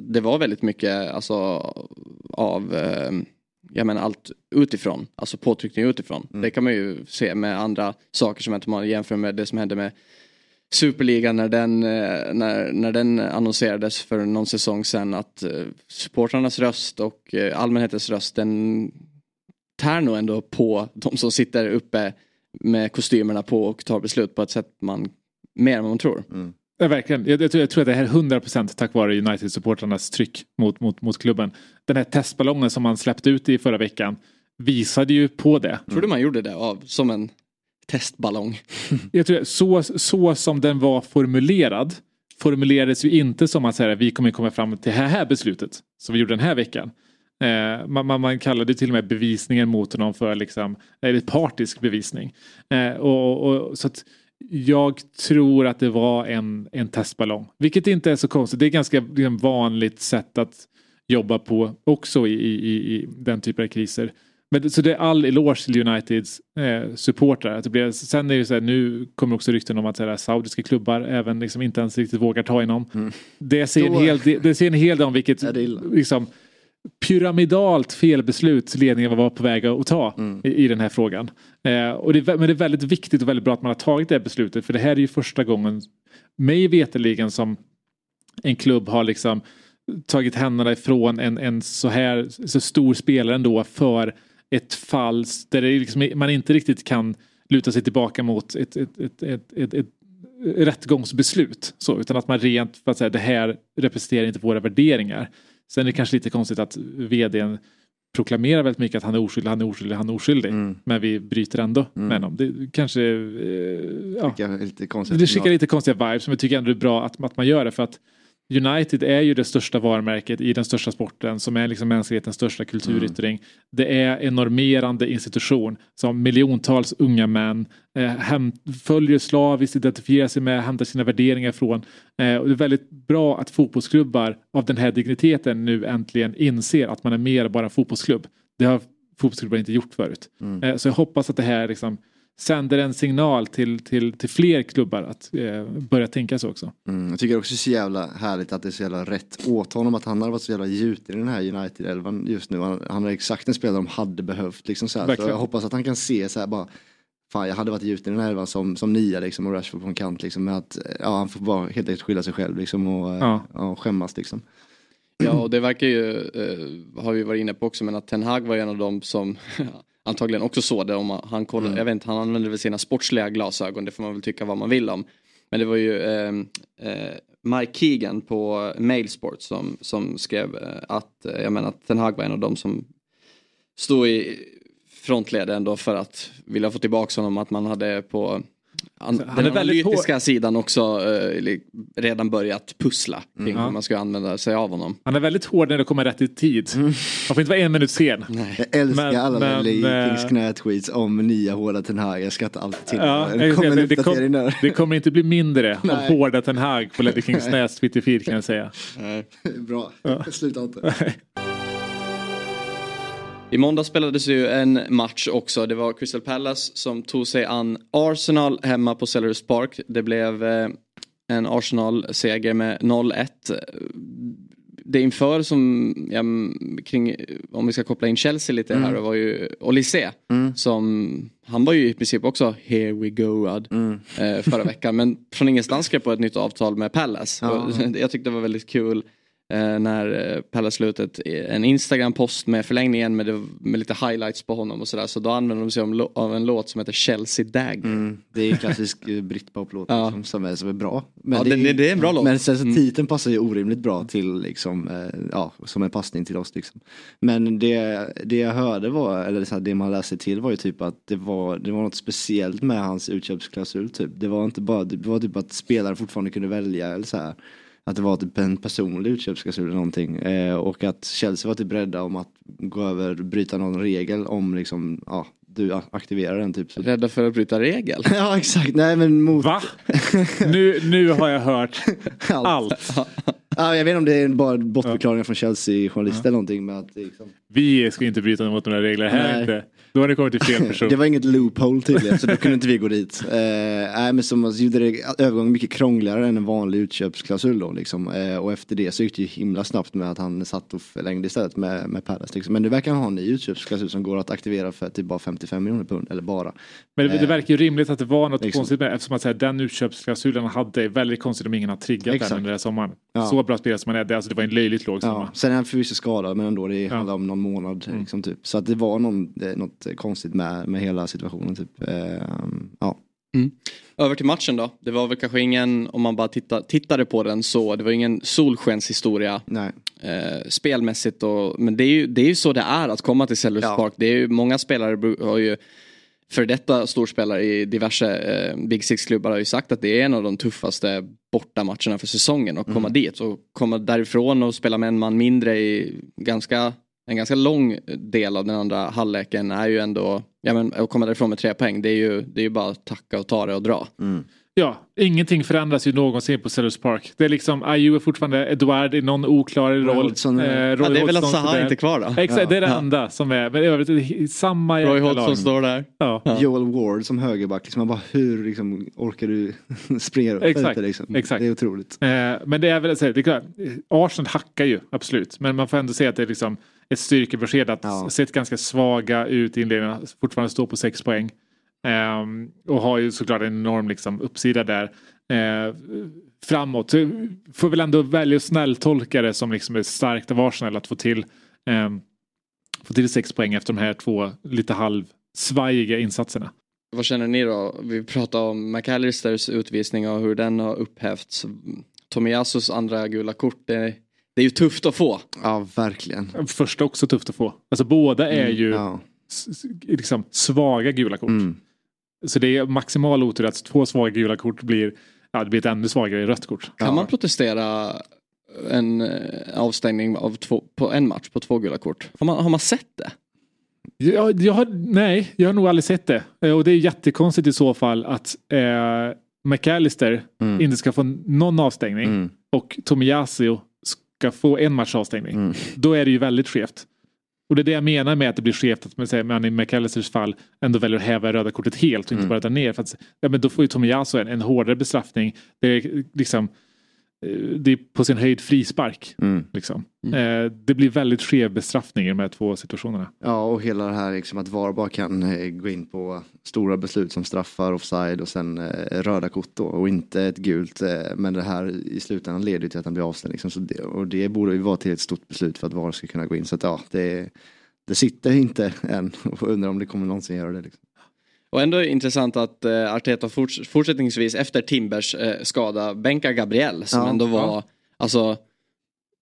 det var väldigt mycket alltså, av eh, jag menar allt utifrån, alltså påtryckning utifrån. Det kan man ju se med andra saker som man jämför med det som hände med Superligan när den, eh, när, när den annonserades för någon säsong sedan att eh, supportrarnas röst och eh, allmänhetens röst den tär nog ändå på de som sitter uppe med kostymerna på och tar beslut på ett sätt man mer än man tror. Ja, verkligen. Jag, jag, tror, jag tror att det här är 100% tack vare United-supportrarnas tryck mot, mot, mot klubben. Den här testballongen som man släppte ut i förra veckan visade ju på det. Tror du man gjorde det av, som en testballong? Jag tror, så, så som den var formulerad formulerades ju inte som att säga, vi kommer komma fram till det här, här beslutet som vi gjorde den här veckan. Eh, man, man, kallade till och med bevisningen mot honom för liksom, eller partisk bevisning. Eh, och, och, så att jag tror att det var en, en testballong. Vilket inte är så konstigt. Det är ganska liksom, vanligt sätt att jobba på också i, i, i den typen av kriser. Men, så det är all eloge till Uniteds eh, supportrar. Att det blir, sen är det så här, nu kommer också rykten om att så här, saudiska klubbar även liksom inte ens riktigt vågar ta inom. Det säger en Då- hel, det, det säger en hel del om vilket liksom, pyramidalt felbeslut ledningen var på väg att ta Mm. i, i den här frågan. Eh, och det, men det är väldigt viktigt och väldigt bra att man har tagit det här beslutet för det här är ju första gången mig veterligen som en klubb har liksom tagit händerna ifrån en, en så här så stor spelare ändå för ett fall där det liksom, man inte riktigt kan luta sig tillbaka mot ett, ett, ett, ett, ett, ett rättegångsbeslut. Så, utan att man rent för att säga det här representerar inte våra värderingar. Sen är det kanske lite konstigt att vdn proklamerar väldigt mycket att han är oskyldig, han är oskyldig, han är oskyldig. Mm. Men vi bryter ändå med honom. Det kanske... Eh, ja. Skickar lite konstigt Det skickar lite konstiga vibes men jag tycker ändå det är bra att, att man gör det för att United är ju det största varumärket i den största sporten som är liksom mänsklighetens största kulturyttring. Mm. Det är en normerande institution som miljontals unga män eh, hem, följer slaviskt, identifierar sig med, hämtar sina värderingar från. Eh, och det är väldigt bra att fotbollsklubbar av den här digniteten nu äntligen inser att man är mer bara en fotbollsklubb. Det har fotbollsklubbar inte gjort förut. Mm. Eh, så jag hoppas att det här liksom sänder en signal till, till, till fler klubbar att eh, börja tänka så också. Mm, jag tycker också det är så jävla härligt att det är så jävla rätt åt honom att han har varit så jävla gjuten i den här United-elvan just nu. Han, han är exakt en spelare de hade behövt. Liksom så, här. så jag hoppas att han kan se så här bara Fan jag hade varit gjuten i den här elvan som, som nia liksom och Rashford på en kant liksom. Med att ja, han får bara helt enkelt skylla sig själv liksom och Ja. ja. skämmas liksom. Ja, och det verkar ju, eh, har vi varit inne på också, men att Ten Hag var en av dem som antagligen också såg det. Om han, kollade, Mm. jag vet inte, han använde väl sina sportsliga glasögon, det får man väl tycka vad man vill om. Men det var ju eh, eh, Mike Keegan på Mailsport som, som skrev eh, att, eh, jag menar, att Ten Hag var en av dem som stod i frontled ändå för att vilja få tillbaka honom, att man hade på an, han den är väldigt analytiska sidan också eh, redan börjat pussla kring Mm. hur man ska använda sig av honom. Han är väldigt hård när det kommer rätt i tid. Man får inte vara en minut sen. Jag älskar Men- alla men, Lee eh, Kings knät-tweets om nya hårda Ten Hag. Jag skrattar alltid till Ja, det. Det kommer det, kom, det kommer inte bli mindre av Nej. hårda Ten Hag på Ledley Kings Näs Twitterfeed kan jag säga. Bra, sluta inte. I måndag spelades ju en match också. Det var Crystal Palace som tog sig an Arsenal hemma på Sellers Park. Det blev eh, en Arsenal-seger med 0-1. Det inför som, ja, kring, om vi ska koppla in Chelsea lite här, det var ju Olise. Som, han var ju i princip också here we go ad, eh, förra veckan. Men från ingenstans skrev på ett nytt avtal med Palace. Ja. Jag tyckte det var väldigt kul eh, när eh, Palace slutet en Instagram-post med förlängningen med, det, med lite highlights på honom och sådär. Så då använde de sig av en låt som heter Chelsea Dagger. Mm, det är en klassisk eh, britpop-låt Ja. liksom, som, är, som är bra. Ja, det- det- det är en bra låt. Men sen så Mm. titeln passar ju orimligt bra till liksom, eh, ja, som en passning till oss liksom. Men det, det jag hörde var, eller så här, det man läste till var ju typ att det var, det var något speciellt med hans utköpsklausul typ. Det var inte bara, det var typ att spelare fortfarande kunde välja eller så här. Att det var typ en personlig utköpsklausul eller någonting. Eh, och att Chelsea var typ rädda om att gå över, bryta någon regel om liksom, ja, du aktiverar den typ. Så. Rädda för att bryta regel? ja exakt, nej men mot... Va? Nu, nu har jag hört allt. Ja, jag vet inte om det är bara bortförklaringar från Chelsea-journalister eller någonting. Men att liksom... Vi ska inte bryta mot några regler här Nej. inte. Då har det kommit till fel person. det var inget loophole tydligen så då kunde inte vi gå dit. Eh, nej men som gjorde det övergången mycket krångligare än en vanlig utköpsklausul då liksom. Eh, och efter det så gick det ju himla snabbt med att han satt och förlängde istället med, med Palace. Liksom. Men nu verkar han ha en ny utköpsklausul som går att aktivera för typ bara 55 miljoner pund. Eller bara. Men det, det Eh, verkar ju rimligt att det var något Liksom. konstigt med det, eftersom att säga, den utköpsklausulen hade väldigt konstigt om ingen har triggat Exakt. den under den här sommaren. Ja. Så bra spelare som han är, det, alltså, det var en löjligt låg summa. Ja, sen är han förvisso skadad men ändå det handlar om någon månad. Liksom, typ. Så att det var någon, det, är något konstigt med, med hela situationen. Typ. Eh, ja. Över till matchen då. Det var väl kanske ingen, om man bara titta, tittade på den så, det var ingen solskenshistoria. Nej. Eh, spelmässigt och, men det är, ju, det är ju så det är att komma till Sellers Ja. Park. Det är ju, många spelare har ju, för detta storspelare i diverse eh, Big Six-klubbar har ju sagt att det är en av de tuffaste bortamatcherna för säsongen att komma Mm. dit och komma därifrån och spela med en man mindre i ganska en ganska lång del av den andra halvleken är ju ändå, ja men att komma därifrån med tre poäng, det är ju, det är ju bara att tacka och ta det och dra. Ja, ingenting förändras ju någonsin på Sellers Park. Det är liksom, Ayew är fortfarande Eduard i någon oklar roll. Hodgson är- Eh, Roy Ja, det är väl att Zaha inte kvar då? Exakt, det är det Ja. enda som är. Men i övrigt samma Roy Hodgson står där. Ja. Joel Ward som högerback, liksom, man bara hur liksom, orkar du springa upp Exakt, ute, liksom? exakt. Det är otroligt. Eh, men det är väl, så här, det är klart, Arsenal hackar ju absolut. Men man får ändå säga att det är liksom ett styrkebesked att Ja. sett ganska svaga ut i inledningen, fortfarande stå på sex poäng. Ehm, och har ju såklart en enorm liksom, uppsida där. Eh, framåt. Så får väl ändå välja att snälltolka det som liksom är starkt av Arsenal att få till, ehm, få till sex poäng efter de här två lite halvsvajiga insatserna. vad känner ni då? Vi pratade om McAllisters utvisning och hur den har upphävts. Tomiyasus andra gula kort, det, det är ju tufft att få. Ja, verkligen. Första också tufft att få. Alltså båda är Mm, ju ja. liksom svaga gula kort. Mm. Så det är maximal otur att två svaga gula kort blir, ja, det blir ett ännu svagare rött kort. Kan man protestera en eh, avstängning av två, på en match på två gula kort? Har man, har man sett det? Jag, jag har, nej, jag har nog aldrig sett det. Eh, Och det är jättekonstigt i så fall att eh, McAllister Mm. inte ska få någon avstängning Mm. och Tomiyasu ska få en match avstängning. Mm. Då är det ju väldigt skevt. Och det är det jag menar med att det blir skevt att man, säger, man i McAllisters fall ändå väljer att häva röda kortet helt och inte Mm. bara dra ner. För att, ja, men då får ju Tomiyasu en, en hårdare bestraffning. Det är liksom det är på sin höjd frispark. Mm. Liksom. Eh, det blir väldigt skev bestraffning i de här två situationerna. Ja, och hela det här liksom att VAR bara kan eh, gå in på stora beslut som straffar, offside och sen eh, röda kort då och inte ett gult. Eh, men det här i slutändan leder till att han blir avstängd. Liksom. Så det, och det borde ju vara till ett stort beslut för att VAR ska kunna gå in. Så att ja, det, det sitter inte än och undrar om det kommer någonsin göra det. Liksom. Och ändå är det intressant att eh, Arteta forts- fortsättningsvis efter Timbers eh, skada bänkar Gabriel som Ja, ändå var ja. alltså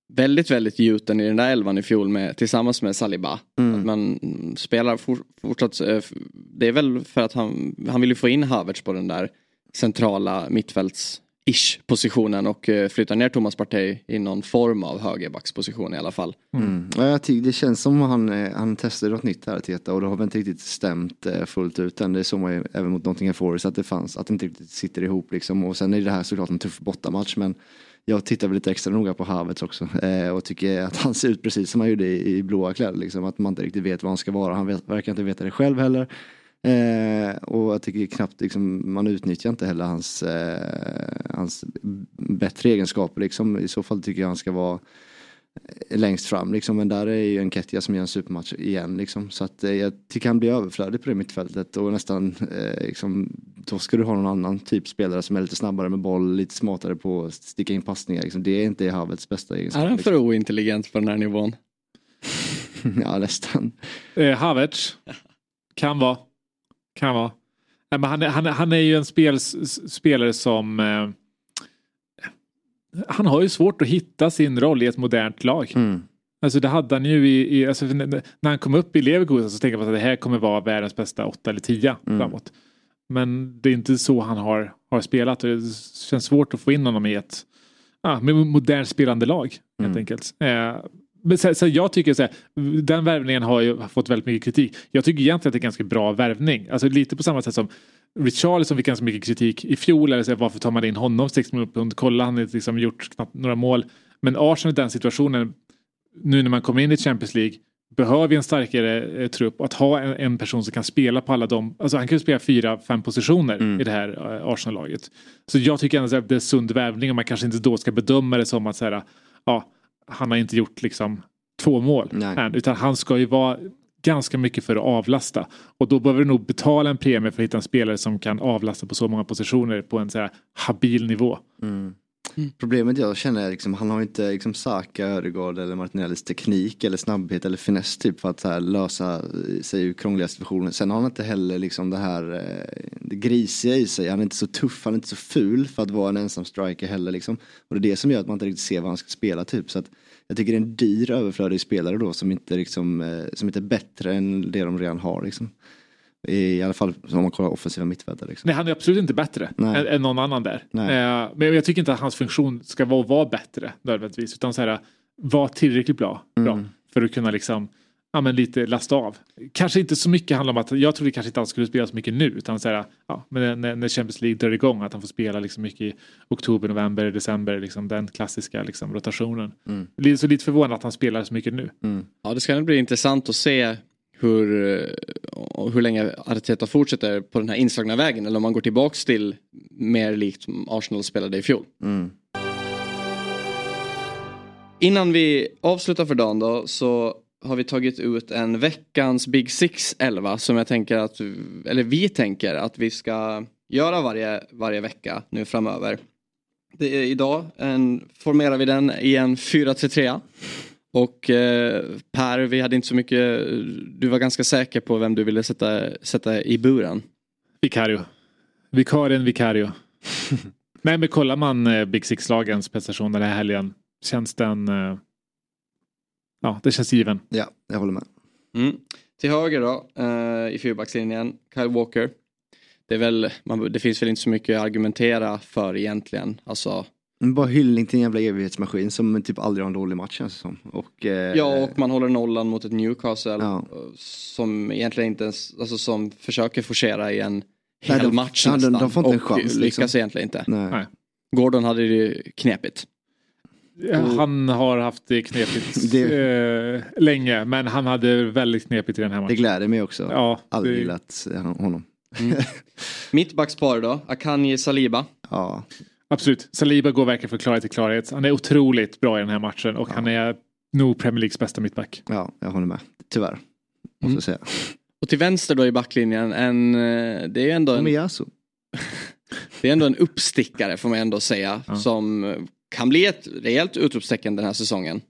väldigt, väldigt gjuten i den där elvan i fjol med, tillsammans med Saliba. Mm. Att man spelar for, fortsatt, eh, det är väl för att han, han vill ju få in Havertz på den där centrala mittfälts ish positionen och eh, flytta ner Thomas Partey i någon form av högerbacksposition i alla fall. Mm. Ja, jag tycker det känns som att han, eh, han testade något nytt här Teta och det har väl inte riktigt stämt eh, fullt ut än. Det såg man ju även mot Nottingham Forest att det fanns, att det inte riktigt sitter ihop liksom. Och sen är det här såklart en tuff bortamatch men jag tittar väl lite extra noga på Havertz också eh, och tycker att han ser ut precis som han gjorde i, i blåa kläder liksom. Att man inte riktigt vet vad han ska vara. Han vet, verkar inte veta det själv heller. Eh, och jag tycker knappt liksom, man utnyttjar inte heller hans, eh, hans bättre egenskaper liksom. I så fall tycker jag han ska vara längst fram liksom. Men där är ju en Ketja som gör en supermatch igen liksom. Så att eh, jag tycker han blir överflödig på det mittfältet och nästan eh, liksom, då ska du ha någon annan typ spelare som är lite snabbare med boll, lite smartare på att sticka in passningar. Liksom. Det är inte Havertz bästa egenskap. Är han för liksom. ointelligent på den här nivån? ja nästan. Eh, Havertz. Kan vara. Kan vara. Nej, men han, är, han, han är ju en spel, spelare som... Eh, han har ju svårt att hitta sin roll i ett modernt lag. Mm. Alltså det hade han ju i... i alltså, när han kom upp i Leverkusen så tänkte på att det här kommer vara världens bästa åtta eller tia Mm. framåt. Men det är inte så han har, har spelat och det känns svårt att få in honom i ett ah, med modernt spelande lag. Helt Mm. enkelt. Eh, men så, så jag tycker så här, den värvningen har ju fått väldigt mycket kritik. Jag tycker egentligen att det är ganska bra värvning. Alltså lite på samma sätt som Richarlison fick ganska mycket kritik i fjol. Eller så här, varför tar man in honom 6 miljoner pund? Kolla han har liksom gjort knappt några mål. Men Arsenal i den situationen nu när man kommer in i Champions League behöver en starkare eh, trupp att ha en, en person som kan spela på alla de, alltså han kan ju spela fyra, fem positioner Mm. i det här eh, Arsenal-laget. Så jag tycker ändå att det är sund värvning och man kanske inte då ska bedöma det som att så här, ja, han har inte gjort liksom två mål Nej. än, utan han ska ju vara ganska mycket för att avlasta. Och då behöver du nog betala en premie för att hitta en spelare som kan avlasta på så många positioner på en så här habil nivå. Mm. Problemet jag känner är liksom, han har inte liksom Saka, Ödegaard eller Martinellis teknik eller snabbhet eller finess typ för att så här, lösa sig ur krångliga situationer. Sen har han inte heller liksom det här eh, det grisiga i sig. Han är inte så tuff, han är inte så ful för att vara en ensam striker heller liksom. Och det är det som gör att man inte riktigt ser vad han ska spela typ. Så att jag tycker det är en dyr överflödig spelare då som inte, liksom, eh, som inte är bättre än det de redan har liksom. I alla fall om man kollar offensiva mittfältare. Liksom. Nej, han är absolut inte bättre än, än någon annan där. Eh, men jag tycker inte att hans funktion ska vara att vara bättre nödvändigtvis. Utan så här, vara tillräckligt bra, bra Mm. för att kunna liksom, ja, men lite lasta av. Kanske inte så mycket handlar om att, jag trodde kanske inte han skulle spela så mycket nu. Utan så här, ja, men när, när Champions League drar igång, att han får spela liksom mycket i oktober, november, december. Liksom den klassiska liksom, rotationen. Mm. Lite- Så lite förvånad att han spelar så mycket nu. Mm. Ja, det ska bli intressant att se hur, eh, hur länge Arteta fortsätter på den här inslagna vägen eller om man går tillbaks till mer likt Arsenal spelade i fjol. Mm. Innan vi avslutar för dagen då så har vi tagit ut en veckans Big Six 11 som jag tänker att, eller vi tänker att vi ska göra varje, varje vecka nu framöver. Det är idag en, formerar vi den i en 4-3-3. Och eh, Per, vi hade inte så mycket, du var ganska säker på vem du ville sätta, sätta i buren. Vicario. Vikarien Vicario. Nej men kollar man eh, Big Six-lagens prestation den här helgen. Känns den... Eh, ja, det känns given. Ja, jag håller med. Mm. Till höger då, eh, i fyrbackslinjen, Kyle Walker. Det, är väl, man, det finns väl inte så mycket att argumentera för egentligen. Alltså, Bara hyllning till en jävla evighetsmaskin som typ aldrig har en dålig match känns det som. Och, eh, ja, och man håller nollan mot ett Newcastle Ja. eh, som egentligen inte ens, alltså som försöker forcera i en Nej, hel de- match de- nästan. de får inte en och chans, liksom. lyckas egentligen inte. Nej. Nej. Gordon hade det ju knepigt. Han har haft det knepigt Det- eh, länge men han hade väldigt knepigt i den här Det matchen. gläder mig också. Ja, Aldrig det- gillat honom. Mittbackspar då, Akanji Saliba. Ja, Absolut. Saliba går verkligen från klarhet till klarhet. Han är otroligt bra i den här matchen och han är nog Premier Leagues bästa mittback. ja, jag håller med. Tyvärr. Måste Mm. jag säga. Och till vänster då i backlinjen, en, eh, det är ju ändå en, det är ändå en uppstickare får man ändå säga. Ja. Som kan bli ett rejält utropstecken den här säsongen.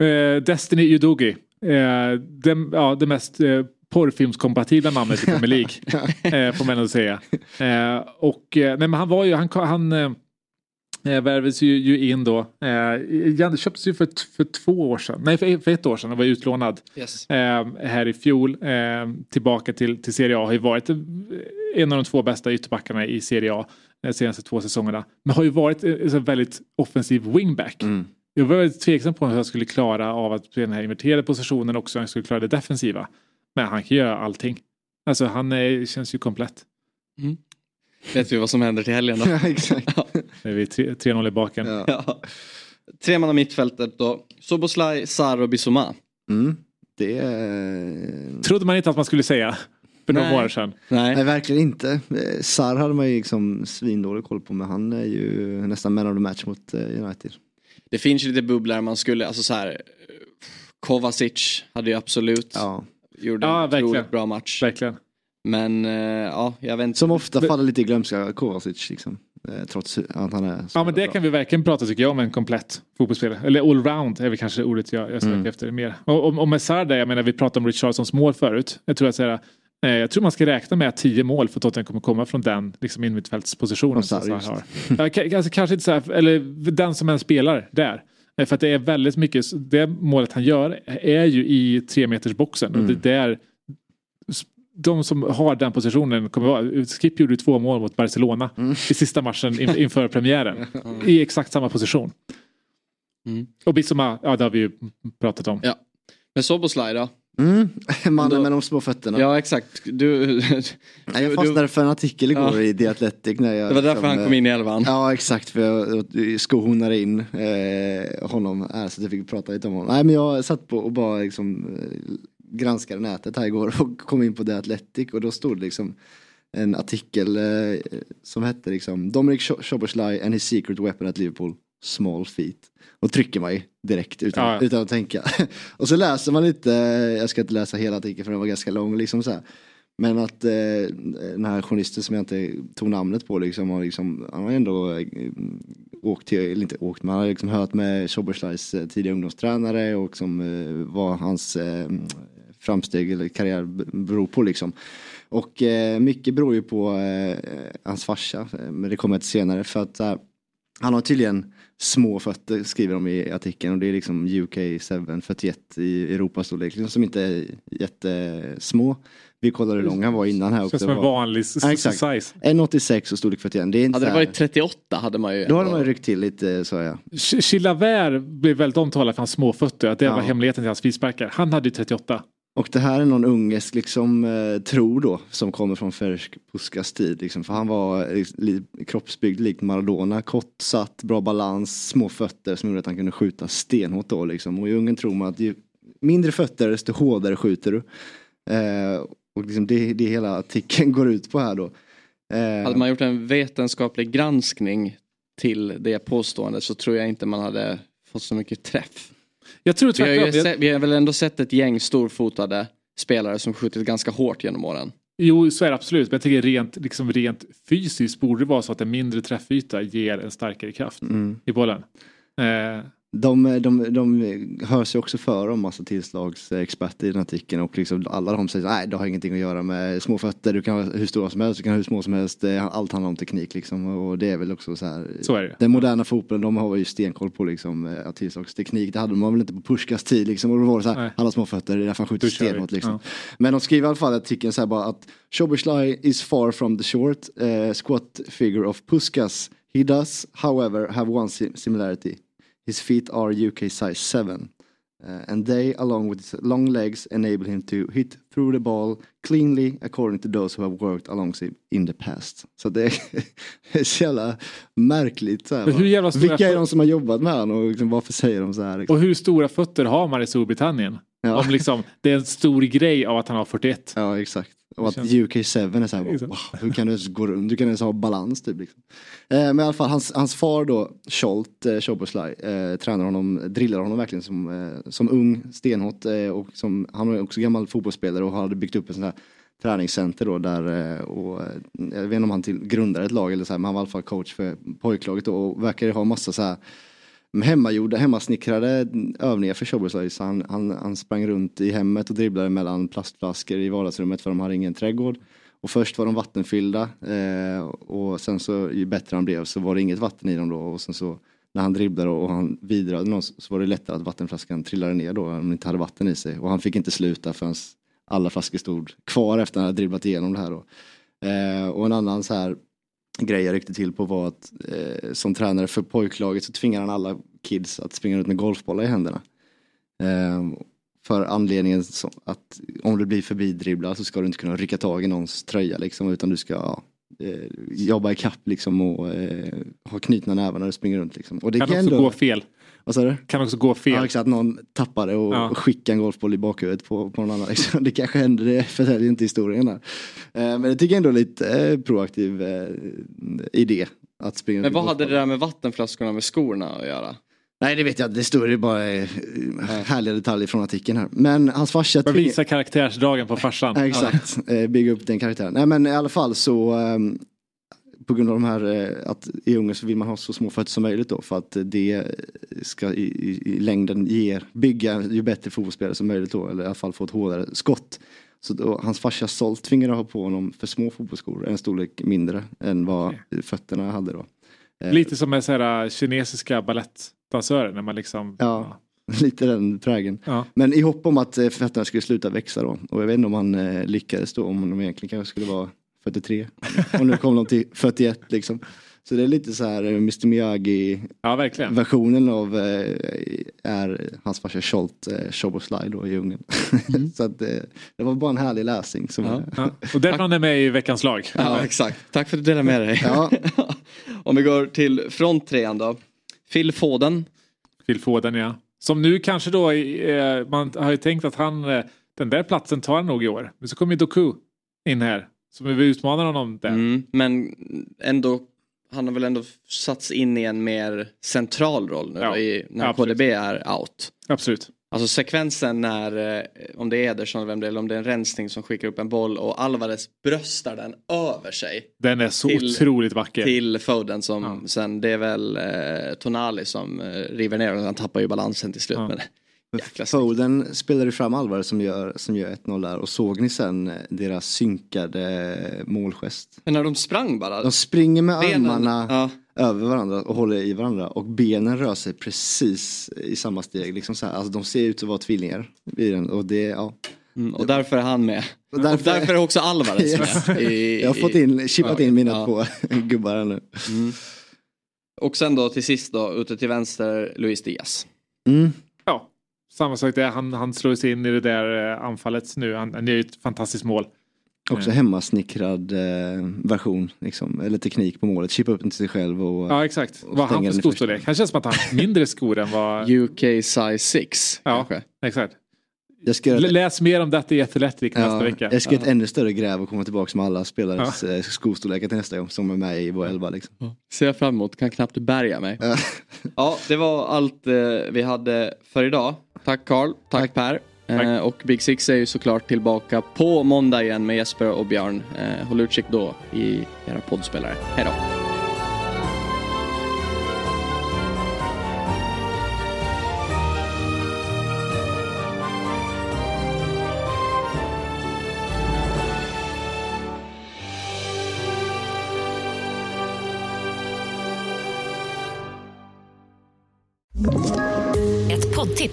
Eh, Destiny Udogi. Eh, det, ja, det mest eh, porrfilmskompatibla namnet i Premier League. eh, får man ändå säga. Eh, och eh, nej, men han var ju, han, han eh, eh, värvades ju, ju in då. Eh, köptes ju för, för två år sedan. Nej, för, för ett år sedan. Han var utlånad. Yes. eh, här i fjol. Eh, tillbaka till, till Serie A. Har ju varit en av de två bästa ytterbackarna i Serie A de senaste två säsongerna. Men har ju varit en väldigt offensiv wingback. Mm. Jag var väldigt tveksam på hur jag skulle klara av att den här inverterade positionen också. Han skulle klara det defensiva. Men han kan göra allting. Alltså han är, känns ju komplett. Vet vi vad som händer till helgen då? Ja, exakt. Nu är vi tre- 3-0 i baken. Ja. Ja. Tre man av mittfältet då. Soboslaj, Sar och Bissouma. Mm. Det är... Trodde man inte att man skulle säga för några Nej. år sedan. Nej. Nej, verkligen inte. Eh, Sar hade man ju liksom svindålig koll på, men han är ju nästan man of the match mot eh, United. Det finns ju lite bubblor man skulle, alltså så här. eh, Kovacic hade ju absolut Ja. Gjorde Ja, en otroligt verkligen. bra match. Verkligen. Men eh, ja, jag vet inte. Som ofta faller lite i glömska, Kovacic liksom. Eh, Trots att han är så Ja men det bra. kan vi verkligen prata tycker jag om en komplett fotbollsspelare. Eller allround är väl kanske ordet jag, jag söker Mm. efter mer. Och, och, och med Sarr där, jag menar vi pratade om Richardsons mål förut. Jag tror att säga, eh, jag tror man ska räkna med att tio mål för Tottenham kommer komma från den liksom innermittfältspositionen som Sarr, har. Alltså, kanske inte så här, eller den som en spelar där. För att det är väldigt mycket, det målet han gör är ju i tre meters boxen och Mm. det där de som har den positionen kommer vara, Skip gjorde två mål mot Barcelona Mm. i sista matchen in, inför premiären. I exakt samma position. Mm. Och Bissoma, ja det har vi ju pratat om. Ja. Men Soboslaj då? Mm. Mannen Då- med de små fötterna. Ja exakt. Du, Nej, jag du- fastnade för en artikel igår Ja. i The Athletic. När jag, det var därför liksom, han kom in i elvan. Ja exakt för jag jag skohornade in eh, honom här så att jag fick prata lite om honom. Nej men jag satt på och bara liksom eh, granskade nätet här igår och kom in på The Athletic och då stod det liksom en artikel eh, som hette liksom Dominic Szoboszlai and his secret weapon at Liverpool, small feet. Och trycker man ju direkt utan, Ja, ja. utan att tänka. och så läser man lite, jag ska inte läsa hela artikeln för den var ganska lång liksom så här. Men att eh, den här journalisten som jag inte tog namnet på liksom, har liksom, han har ändå eh, åkt till, eller inte åkt, men han har liksom hört med Szoboszlajs eh, tidiga ungdomstränare och som eh, vad hans eh, framsteg eller karriär beror på liksom. Och eh, mycket beror ju på eh, hans farsa, men det kommer ett senare för att han har tydligen små fötter skriver de i artikeln och det är liksom UK 7, 41 i Europastorlek liksom, som inte är jättesmå. Vi kollade hur lång han var innan här. det som en vanlig Ja, exakt. size. 1,86 och storlek 41. Det är inte Hade det varit 38 hade man ju... Då hade man ju ryckt till lite så ja. Ch- Chilavert blev väldigt omtalad för hans små fötter. Att det Ja. var hemligheten till hans frisparkar. Han hade ju 38. Och det här är någon ungersk liksom, eh, tro då som kommer från Ferenc Puskas tid. Liksom, för han var eh, li, kroppsbyggd likt Maradona, kort satt, bra balans, små fötter som gjorde att han kunde skjuta stenhårt då. Liksom. Och i Ungern tror man att ju mindre fötter desto hårdare skjuter du. Eh, och liksom det, det hela artikeln går ut på här då. Eh, Hade man gjort en vetenskaplig granskning till det påståendet så tror jag inte man hade fått så mycket träff. Jag tror Vi har, ju sett, vi har väl ändå sett ett gäng storfotade spelare som skjutit ganska hårt genom åren. Jo, så är det absolut. Men jag tycker rent, liksom rent fysiskt borde det vara så att en mindre träffyta ger en starkare kraft mm. i bollen. Eh, De, de, de hör sig också för om massa tillslagsexperter i den artikeln och liksom alla de säger nej det har ingenting att göra med små fötter, du kan ha hur stora som helst, du kan ha hur små som helst, Det- allt handlar om teknik liksom och det är väl också så här. Så är det. Den moderna fotbollen de har ju stenkoll på liksom eh, tillslagsteknik, det hade man väl inte på Pushkas tid liksom och då var det så här, Nej. alla små fötter, det är därför han skjuter stenhårt liksom. Ja. Men de skriver i alla fall i artikeln så här bara att Shoberslai is far from the short eh, squat figure of Puskas. He does however have one sim- similarity. His feet are UK size 7. Uh, and they, along with his long legs, enable him to hit through the ball cleanly according to those who have worked alongside in the past. Så det är, så jävla märkligt. Så här, Vilka är de som har jobbat med honom och liksom, varför säger de så här? Liksom? Och hur stora fötter har man i Storbritannien? Ja. Om liksom, det är en stor grej av att han har 41. Ja exakt. Och att känns- UK7 är så här, Exakt. wow, hur kan du ens gå runt, du kan ens ha balans typ. Liksom. Eh, men i alla fall hans, hans far då, Scholt, eh, Schoboslaj, eh, tränar honom, drillar honom verkligen som, eh, som ung, stenhårt eh, och som, han är också gammal fotbollsspelare och hade byggt upp en sån här träningscenter då där eh, och eh, jag vet inte om han till, grundade ett lag eller så här, men han var i alla fall coach för pojklaget då och verkar ha massa så här Mm, hemmagjorda, hemmasnickrade övningar för Showbiz Så han, han, han sprang runt i hemmet och dribblade mellan plastflaskor i vardagsrummet för de hade ingen trädgård. Och först var de vattenfyllda eh, och sen så ju bättre han blev så var det inget vatten i dem då och sen så när han dribblade och han vidrade någon så så var det lättare att vattenflaskan trillade ner då om den inte hade vatten i sig. Och han fick inte sluta förrän alla flaskor stod kvar efter att han hade dribblat igenom det här då. Eh, och en annan så här grej jag ryckte till på var att eh, som tränare för pojklaget så tvingar han alla kids att springa runt med golfbollar i händerna. Eh, för anledningen att om du blir förbi dribblad så ska du inte kunna rycka tag i någons tröja liksom utan du ska ja, eh, jobba i kapp liksom och eh, ha knutna nävar när du springer runt liksom. Och det Kan också gå fel. Vad sa du? Kan också gå fel. Ja exakt, någon tappar det och Ja. skickar en golfboll i bakhuvudet på, på någon annan. Liksom. Det kanske händer, det förtäljer inte historien där. Eh, men det tycker jag ändå är lite eh, proaktiv eh, idé. Att springa Men vad hade det där med vattenflaskorna med skorna att göra? Nej det vet jag det står det är bara härliga detaljer från artikeln här. Men hans farsa Bara tving- visa karaktärsdragen på farsan. Exakt, bygga upp den karaktären. Nej men i alla fall så ehm, på grund av de här eh, att i Ungern så vill man ha så små fötter som möjligt då för att det ska i, i, i längden ge, bygga ju bättre fotbollsspelare som möjligt då eller i alla fall få ett hårdare skott. Så då, hans farsa Solt tvingade ha på honom för små fotbollsskor, en storlek mindre än vad fötterna hade då. Eh, Lite som med så här, äh, kinesiska balettdansörer när man liksom... Ja, lite den prägen. Ja. Men i hopp om att eh, fötterna skulle sluta växa då. Och jag vet inte om han eh, lyckades då, om de egentligen kanske skulle vara 43. Och nu kom de till 41 liksom. Så det är lite så här eh, Mr Miyagi Ja, verkligen. versionen av eh, är hans farsa Scholt, eh, Shoboslaj då i Ungern. så att eh, det var bara en härlig läsning. Som, Ja. Ja. Och därför han är med i veckans lag. Ja, exakt. Tack för att du delade med dig. Ja. Om vi går till fronttrean då. Phil Foden. Phil Foden ja. Som nu kanske då, eh, man har ju tänkt att han, eh, den där platsen tar han nog i år. Men så kommer ju Doku in här. Som vi utmanar honom där. Mm, men ändå, han har väl ändå satts in i en mer central roll nu Ja. i, när absolut. KDB är out. Absolut. Alltså sekvensen när, eh, om det är Ederson eller vem det är, eller om det är en rensning som skickar upp en boll och Alvarez bröstar den över sig. Den är så Till- otroligt vacker. Till Foden som Ja. sen, det är väl eh, Tonali som eh, river ner och han tappar ju balansen till slut. Ja. Men, jäkla. Foden spelade fram Alvarez som gör, som gör 1-0 där och såg ni sen eh, deras synkade målgest? Men när de sprang bara. De springer med benen- armarna Ja. över varandra och håller i varandra och benen rör sig precis i samma steg. Liksom så här. Alltså, de ser ut att vara tvillingar. i den. Och det, ja. Mm, och därför är han med. Och Och därför- därför, är också Alvarez Yes. med. I, Jag har fått in, chippat in mina Ja. två gubbar här nu. Och sen då till sist då, ute till vänster, Luis Diaz. Mm. Samma sak där. Han, han slår sig in i det där eh, anfallet nu. Han, han gör ett fantastiskt mål. Också hemmasnickrad eh, version, liksom, eller teknik på målet. Chippa upp den till sig själv och Ja, exakt. och Vad han för skostorlek? Han känns som att han har mindre skor än vad... UK size 6 Ja, kanske. exakt. Jag ska Läs mer om detta i Athletic nästa ja, vecka. jag ska göra ett ännu större gräv och komma tillbaka med alla spelares ja. skostorlekar till nästa gång som är med i vår elva. Liksom. Ser jag fram emot, kan knappt bärga mig. Ja. Ja, det var allt eh, vi hade för idag. Tack Karl, tack, Per. Eh, Tack. och Big Six är ju såklart tillbaka på måndag igen med Jesper och Björn. Eh, håll utkik då i era poddspelare. Hej då!